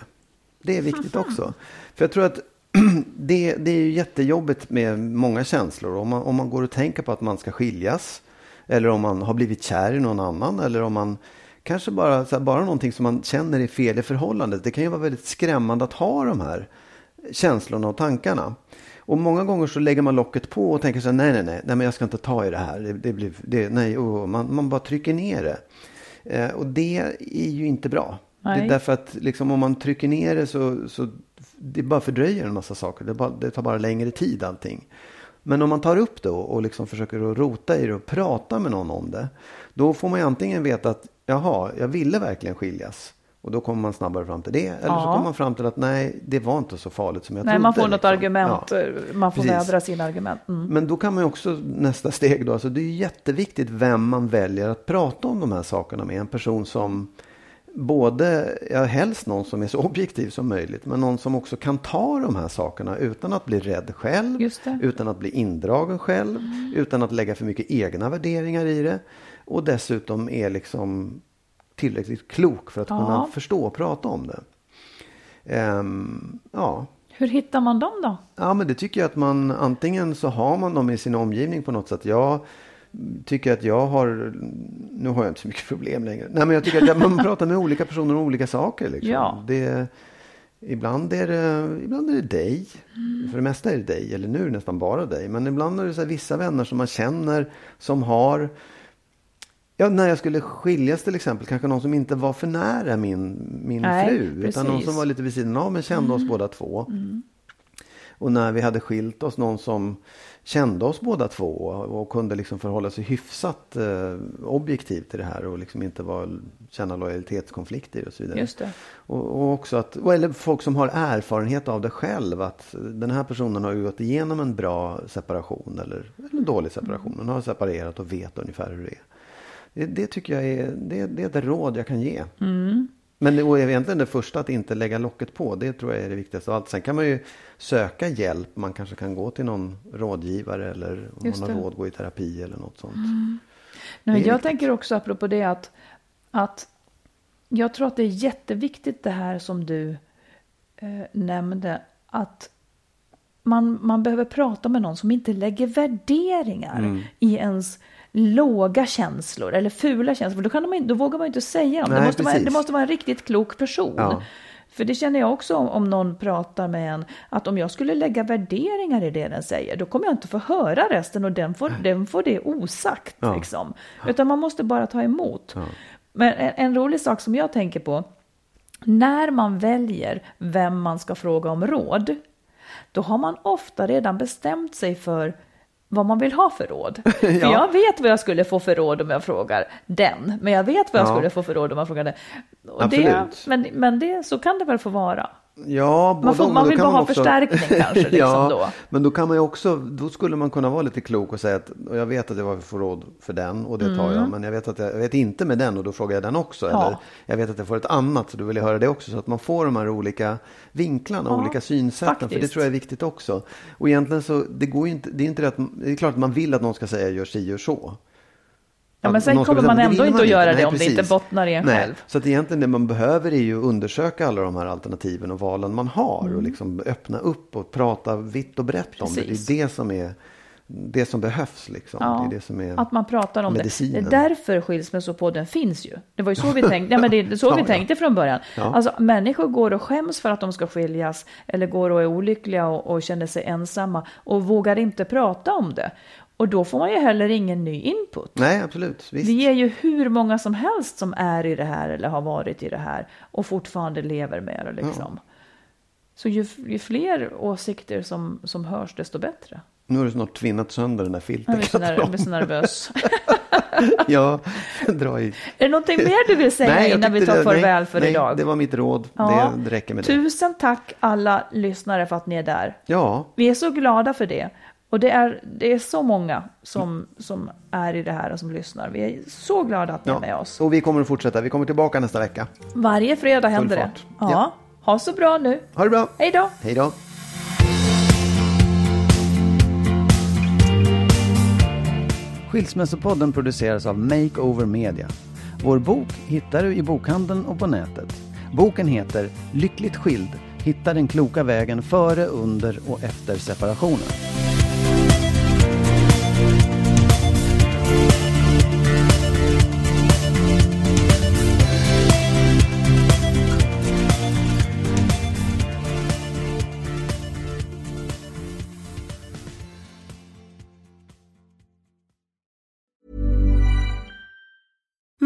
Det är viktigt också. För jag tror att det, det är ju jättejobbigt med många känslor. Om man, om man går och tänker på att man ska skiljas. Eller om man har blivit kär i någon annan. Eller om man kanske bara, här, bara någonting som man känner är fel i förhållandet. Det kan ju vara väldigt skrämmande att ha de här känslorna och tankarna. Och många gånger så lägger man locket på och tänker så här, nej, nej, nej, nej, men jag ska inte ta i det här. Det, det blir, det, nej, oh, man, man bara trycker ner det. Eh, och det är ju inte bra. Det Nej. är därför att liksom, om man trycker ner det så, så det bara fördröjer en massa saker. Det, bara, det tar bara längre tid allting. Men om man tar upp det och, liksom försöker att rota i det och prata med någon om det. Då får man ju antingen veta att jaha, jag ville verkligen skiljas. Och då kommer man snabbare fram till det. Eller så Ja. kommer man fram till att nej, det var inte så farligt som jag Nej, trodde. man får något liksom. argument. Ja. eh, Man får Precis. vädra sina argument. Mm. Men då kan man ju också nästa steg då, alltså det är ju jätteviktigt vem man väljer att prata om de här sakerna med. En person som både, ja helst någon som är så objektiv som möjligt, men någon som också kan ta de här sakerna utan att bli rädd själv, utan att bli indragen själv, utan att lägga för mycket egna värderingar i det. Och dessutom är liksom tillräckligt klok för att Ja. kunna förstå och prata om det. Ehm, ja, Hur hittar man dem då? Ja, men det tycker jag att man antingen så har man dem i sin omgivning på något sätt. Jag tycker att jag har, nu har jag inte så mycket problem längre. Nej, men jag tycker att man pratar med olika personer om olika saker. Liksom. Ja. Det, ibland, är det, ibland är det dig. För det mesta är det dig, eller nu är det nästan bara dig. Men ibland är det så vissa vänner som man känner som har Ja, när jag skulle skiljas till exempel, kanske någon som inte var för nära min, min Nej, fru. Utan precis. Mm. någon som var lite vid sidan av men kände oss båda två. Och när vi hade skilt oss, någon som kände oss båda två och kunde liksom förhålla sig hyfsat eh, objektivt till det här och liksom inte var, känna lojalitetskonflikter och så vidare. Just det. Och, och också att, eller folk som har erfarenhet av det själv. Att den här personen har ju gått igenom en bra separation eller, eller en dålig separation. Den har separerat och vet ungefär hur det är. Det, det tycker jag är, det, det är ett råd jag kan ge. Men det, och egentligen det första att inte lägga locket på. Det tror jag är det viktigaste av allt. Sen kan man ju söka hjälp. Man kanske kan gå till någon rådgivare eller om Just man har det. råd gå i terapi eller något sånt. Nej, Det är jag viktigt. tänker också apropå det att, att jag tror att det är jätteviktigt det här som du eh, nämnde. Att man, man behöver prata med någon som inte lägger värderingar Mm. i ens låga känslor eller fula känslor. Då, kan inte- då vågar man inte säga dem. Det Nej, måste, vara, det måste vara en riktigt klok person. Ja. För det känner jag också om, om någon pratar med en, att om jag skulle lägga värderingar i det den säger, då kommer jag inte få höra resten och den får, den får det osagt. Ja. Liksom. Utan man måste bara ta emot. Men en, en rolig sak som jag tänker på, när man väljer vem man ska fråga om råd, då har man ofta redan bestämt sig för vad man vill ha för råd. För jag vet vad jag skulle få för råd om jag frågar den, men jag vet vad jag Ja. skulle få för råd om jag frågar den. Och det, Absolut. men men det, så kan det väl få vara. Ja, både får- man vill bara ha också- förstärkning kanske, liksom ja, då. Men då kan man ju också, då skulle man kunna vara lite klok och säga att och jag vet att jag får råd för den och det tar jag. Men jag vet att jag, jag vet inte med den och då frågar jag den också. Mm. Ja. Eller jag vet att jag får ett annat så då vill jag höra det också. Så att man får de här olika vinklarna, Ja, olika synsätten. För det faktiskt. tror jag är viktigt också. Och egentligen så, det går ju inte, det är inte att, det är klart att man vill att någon ska säga gör si, gör så. Ja, men sen kommer man ändå inte att göra det Nej, om det inte precis. bottnar i en Nej, själv. Så att egentligen det man behöver är ju att undersöka alla de här alternativen och valen man har Mm. och liksom öppna upp och prata vitt och brett om det. Precis. Det är det som är det som behövs liksom. Ja, det är det som är att man pratar om medicinen. det. Det är därför skilsmässopodden finns ju. Det var ju så vi tänkte, ja, men det så Ja, vi ja. tänkte från början. Ja. Alltså, människor går och skäms för att de ska skiljas eller går och är olyckliga och, och känner sig ensamma och vågar inte prata om det. Och då får man ju heller ingen ny input. Nej, absolut. Visst. Vi är ju hur många som helst som är i det här eller har varit i det här och fortfarande lever med det. Liksom. Så ju, ju fler åsikter som, som hörs, desto bättre. Nu har du snart tvinnat sönder den där filten. Jag blir så, ner, jag blir så nervös. ja, dra i. Är det någonting mer du vill säga jag innan vi tar det- farväl nej, för nej, idag? det var mitt råd. Ja. Det räcker med det. Tusen tack alla lyssnare för att ni är där. Ja, Vi är så glada för det. Och det är, det är så många som, som är i det här och som lyssnar. Vi är så glada att ni ja. är med oss. Och vi kommer att fortsätta. Vi kommer tillbaka nästa vecka. Varje fredag händer det. Ja. ja. Ha så bra nu. Ha det bra. Hej då. Hej då. Skilsmässopodden produceras av Makeover Media. Vår bok hittar du i bokhandeln och på nätet. Boken heter Lyckligt skild. Hitta den kloka vägen före, under och efter separationen.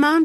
amount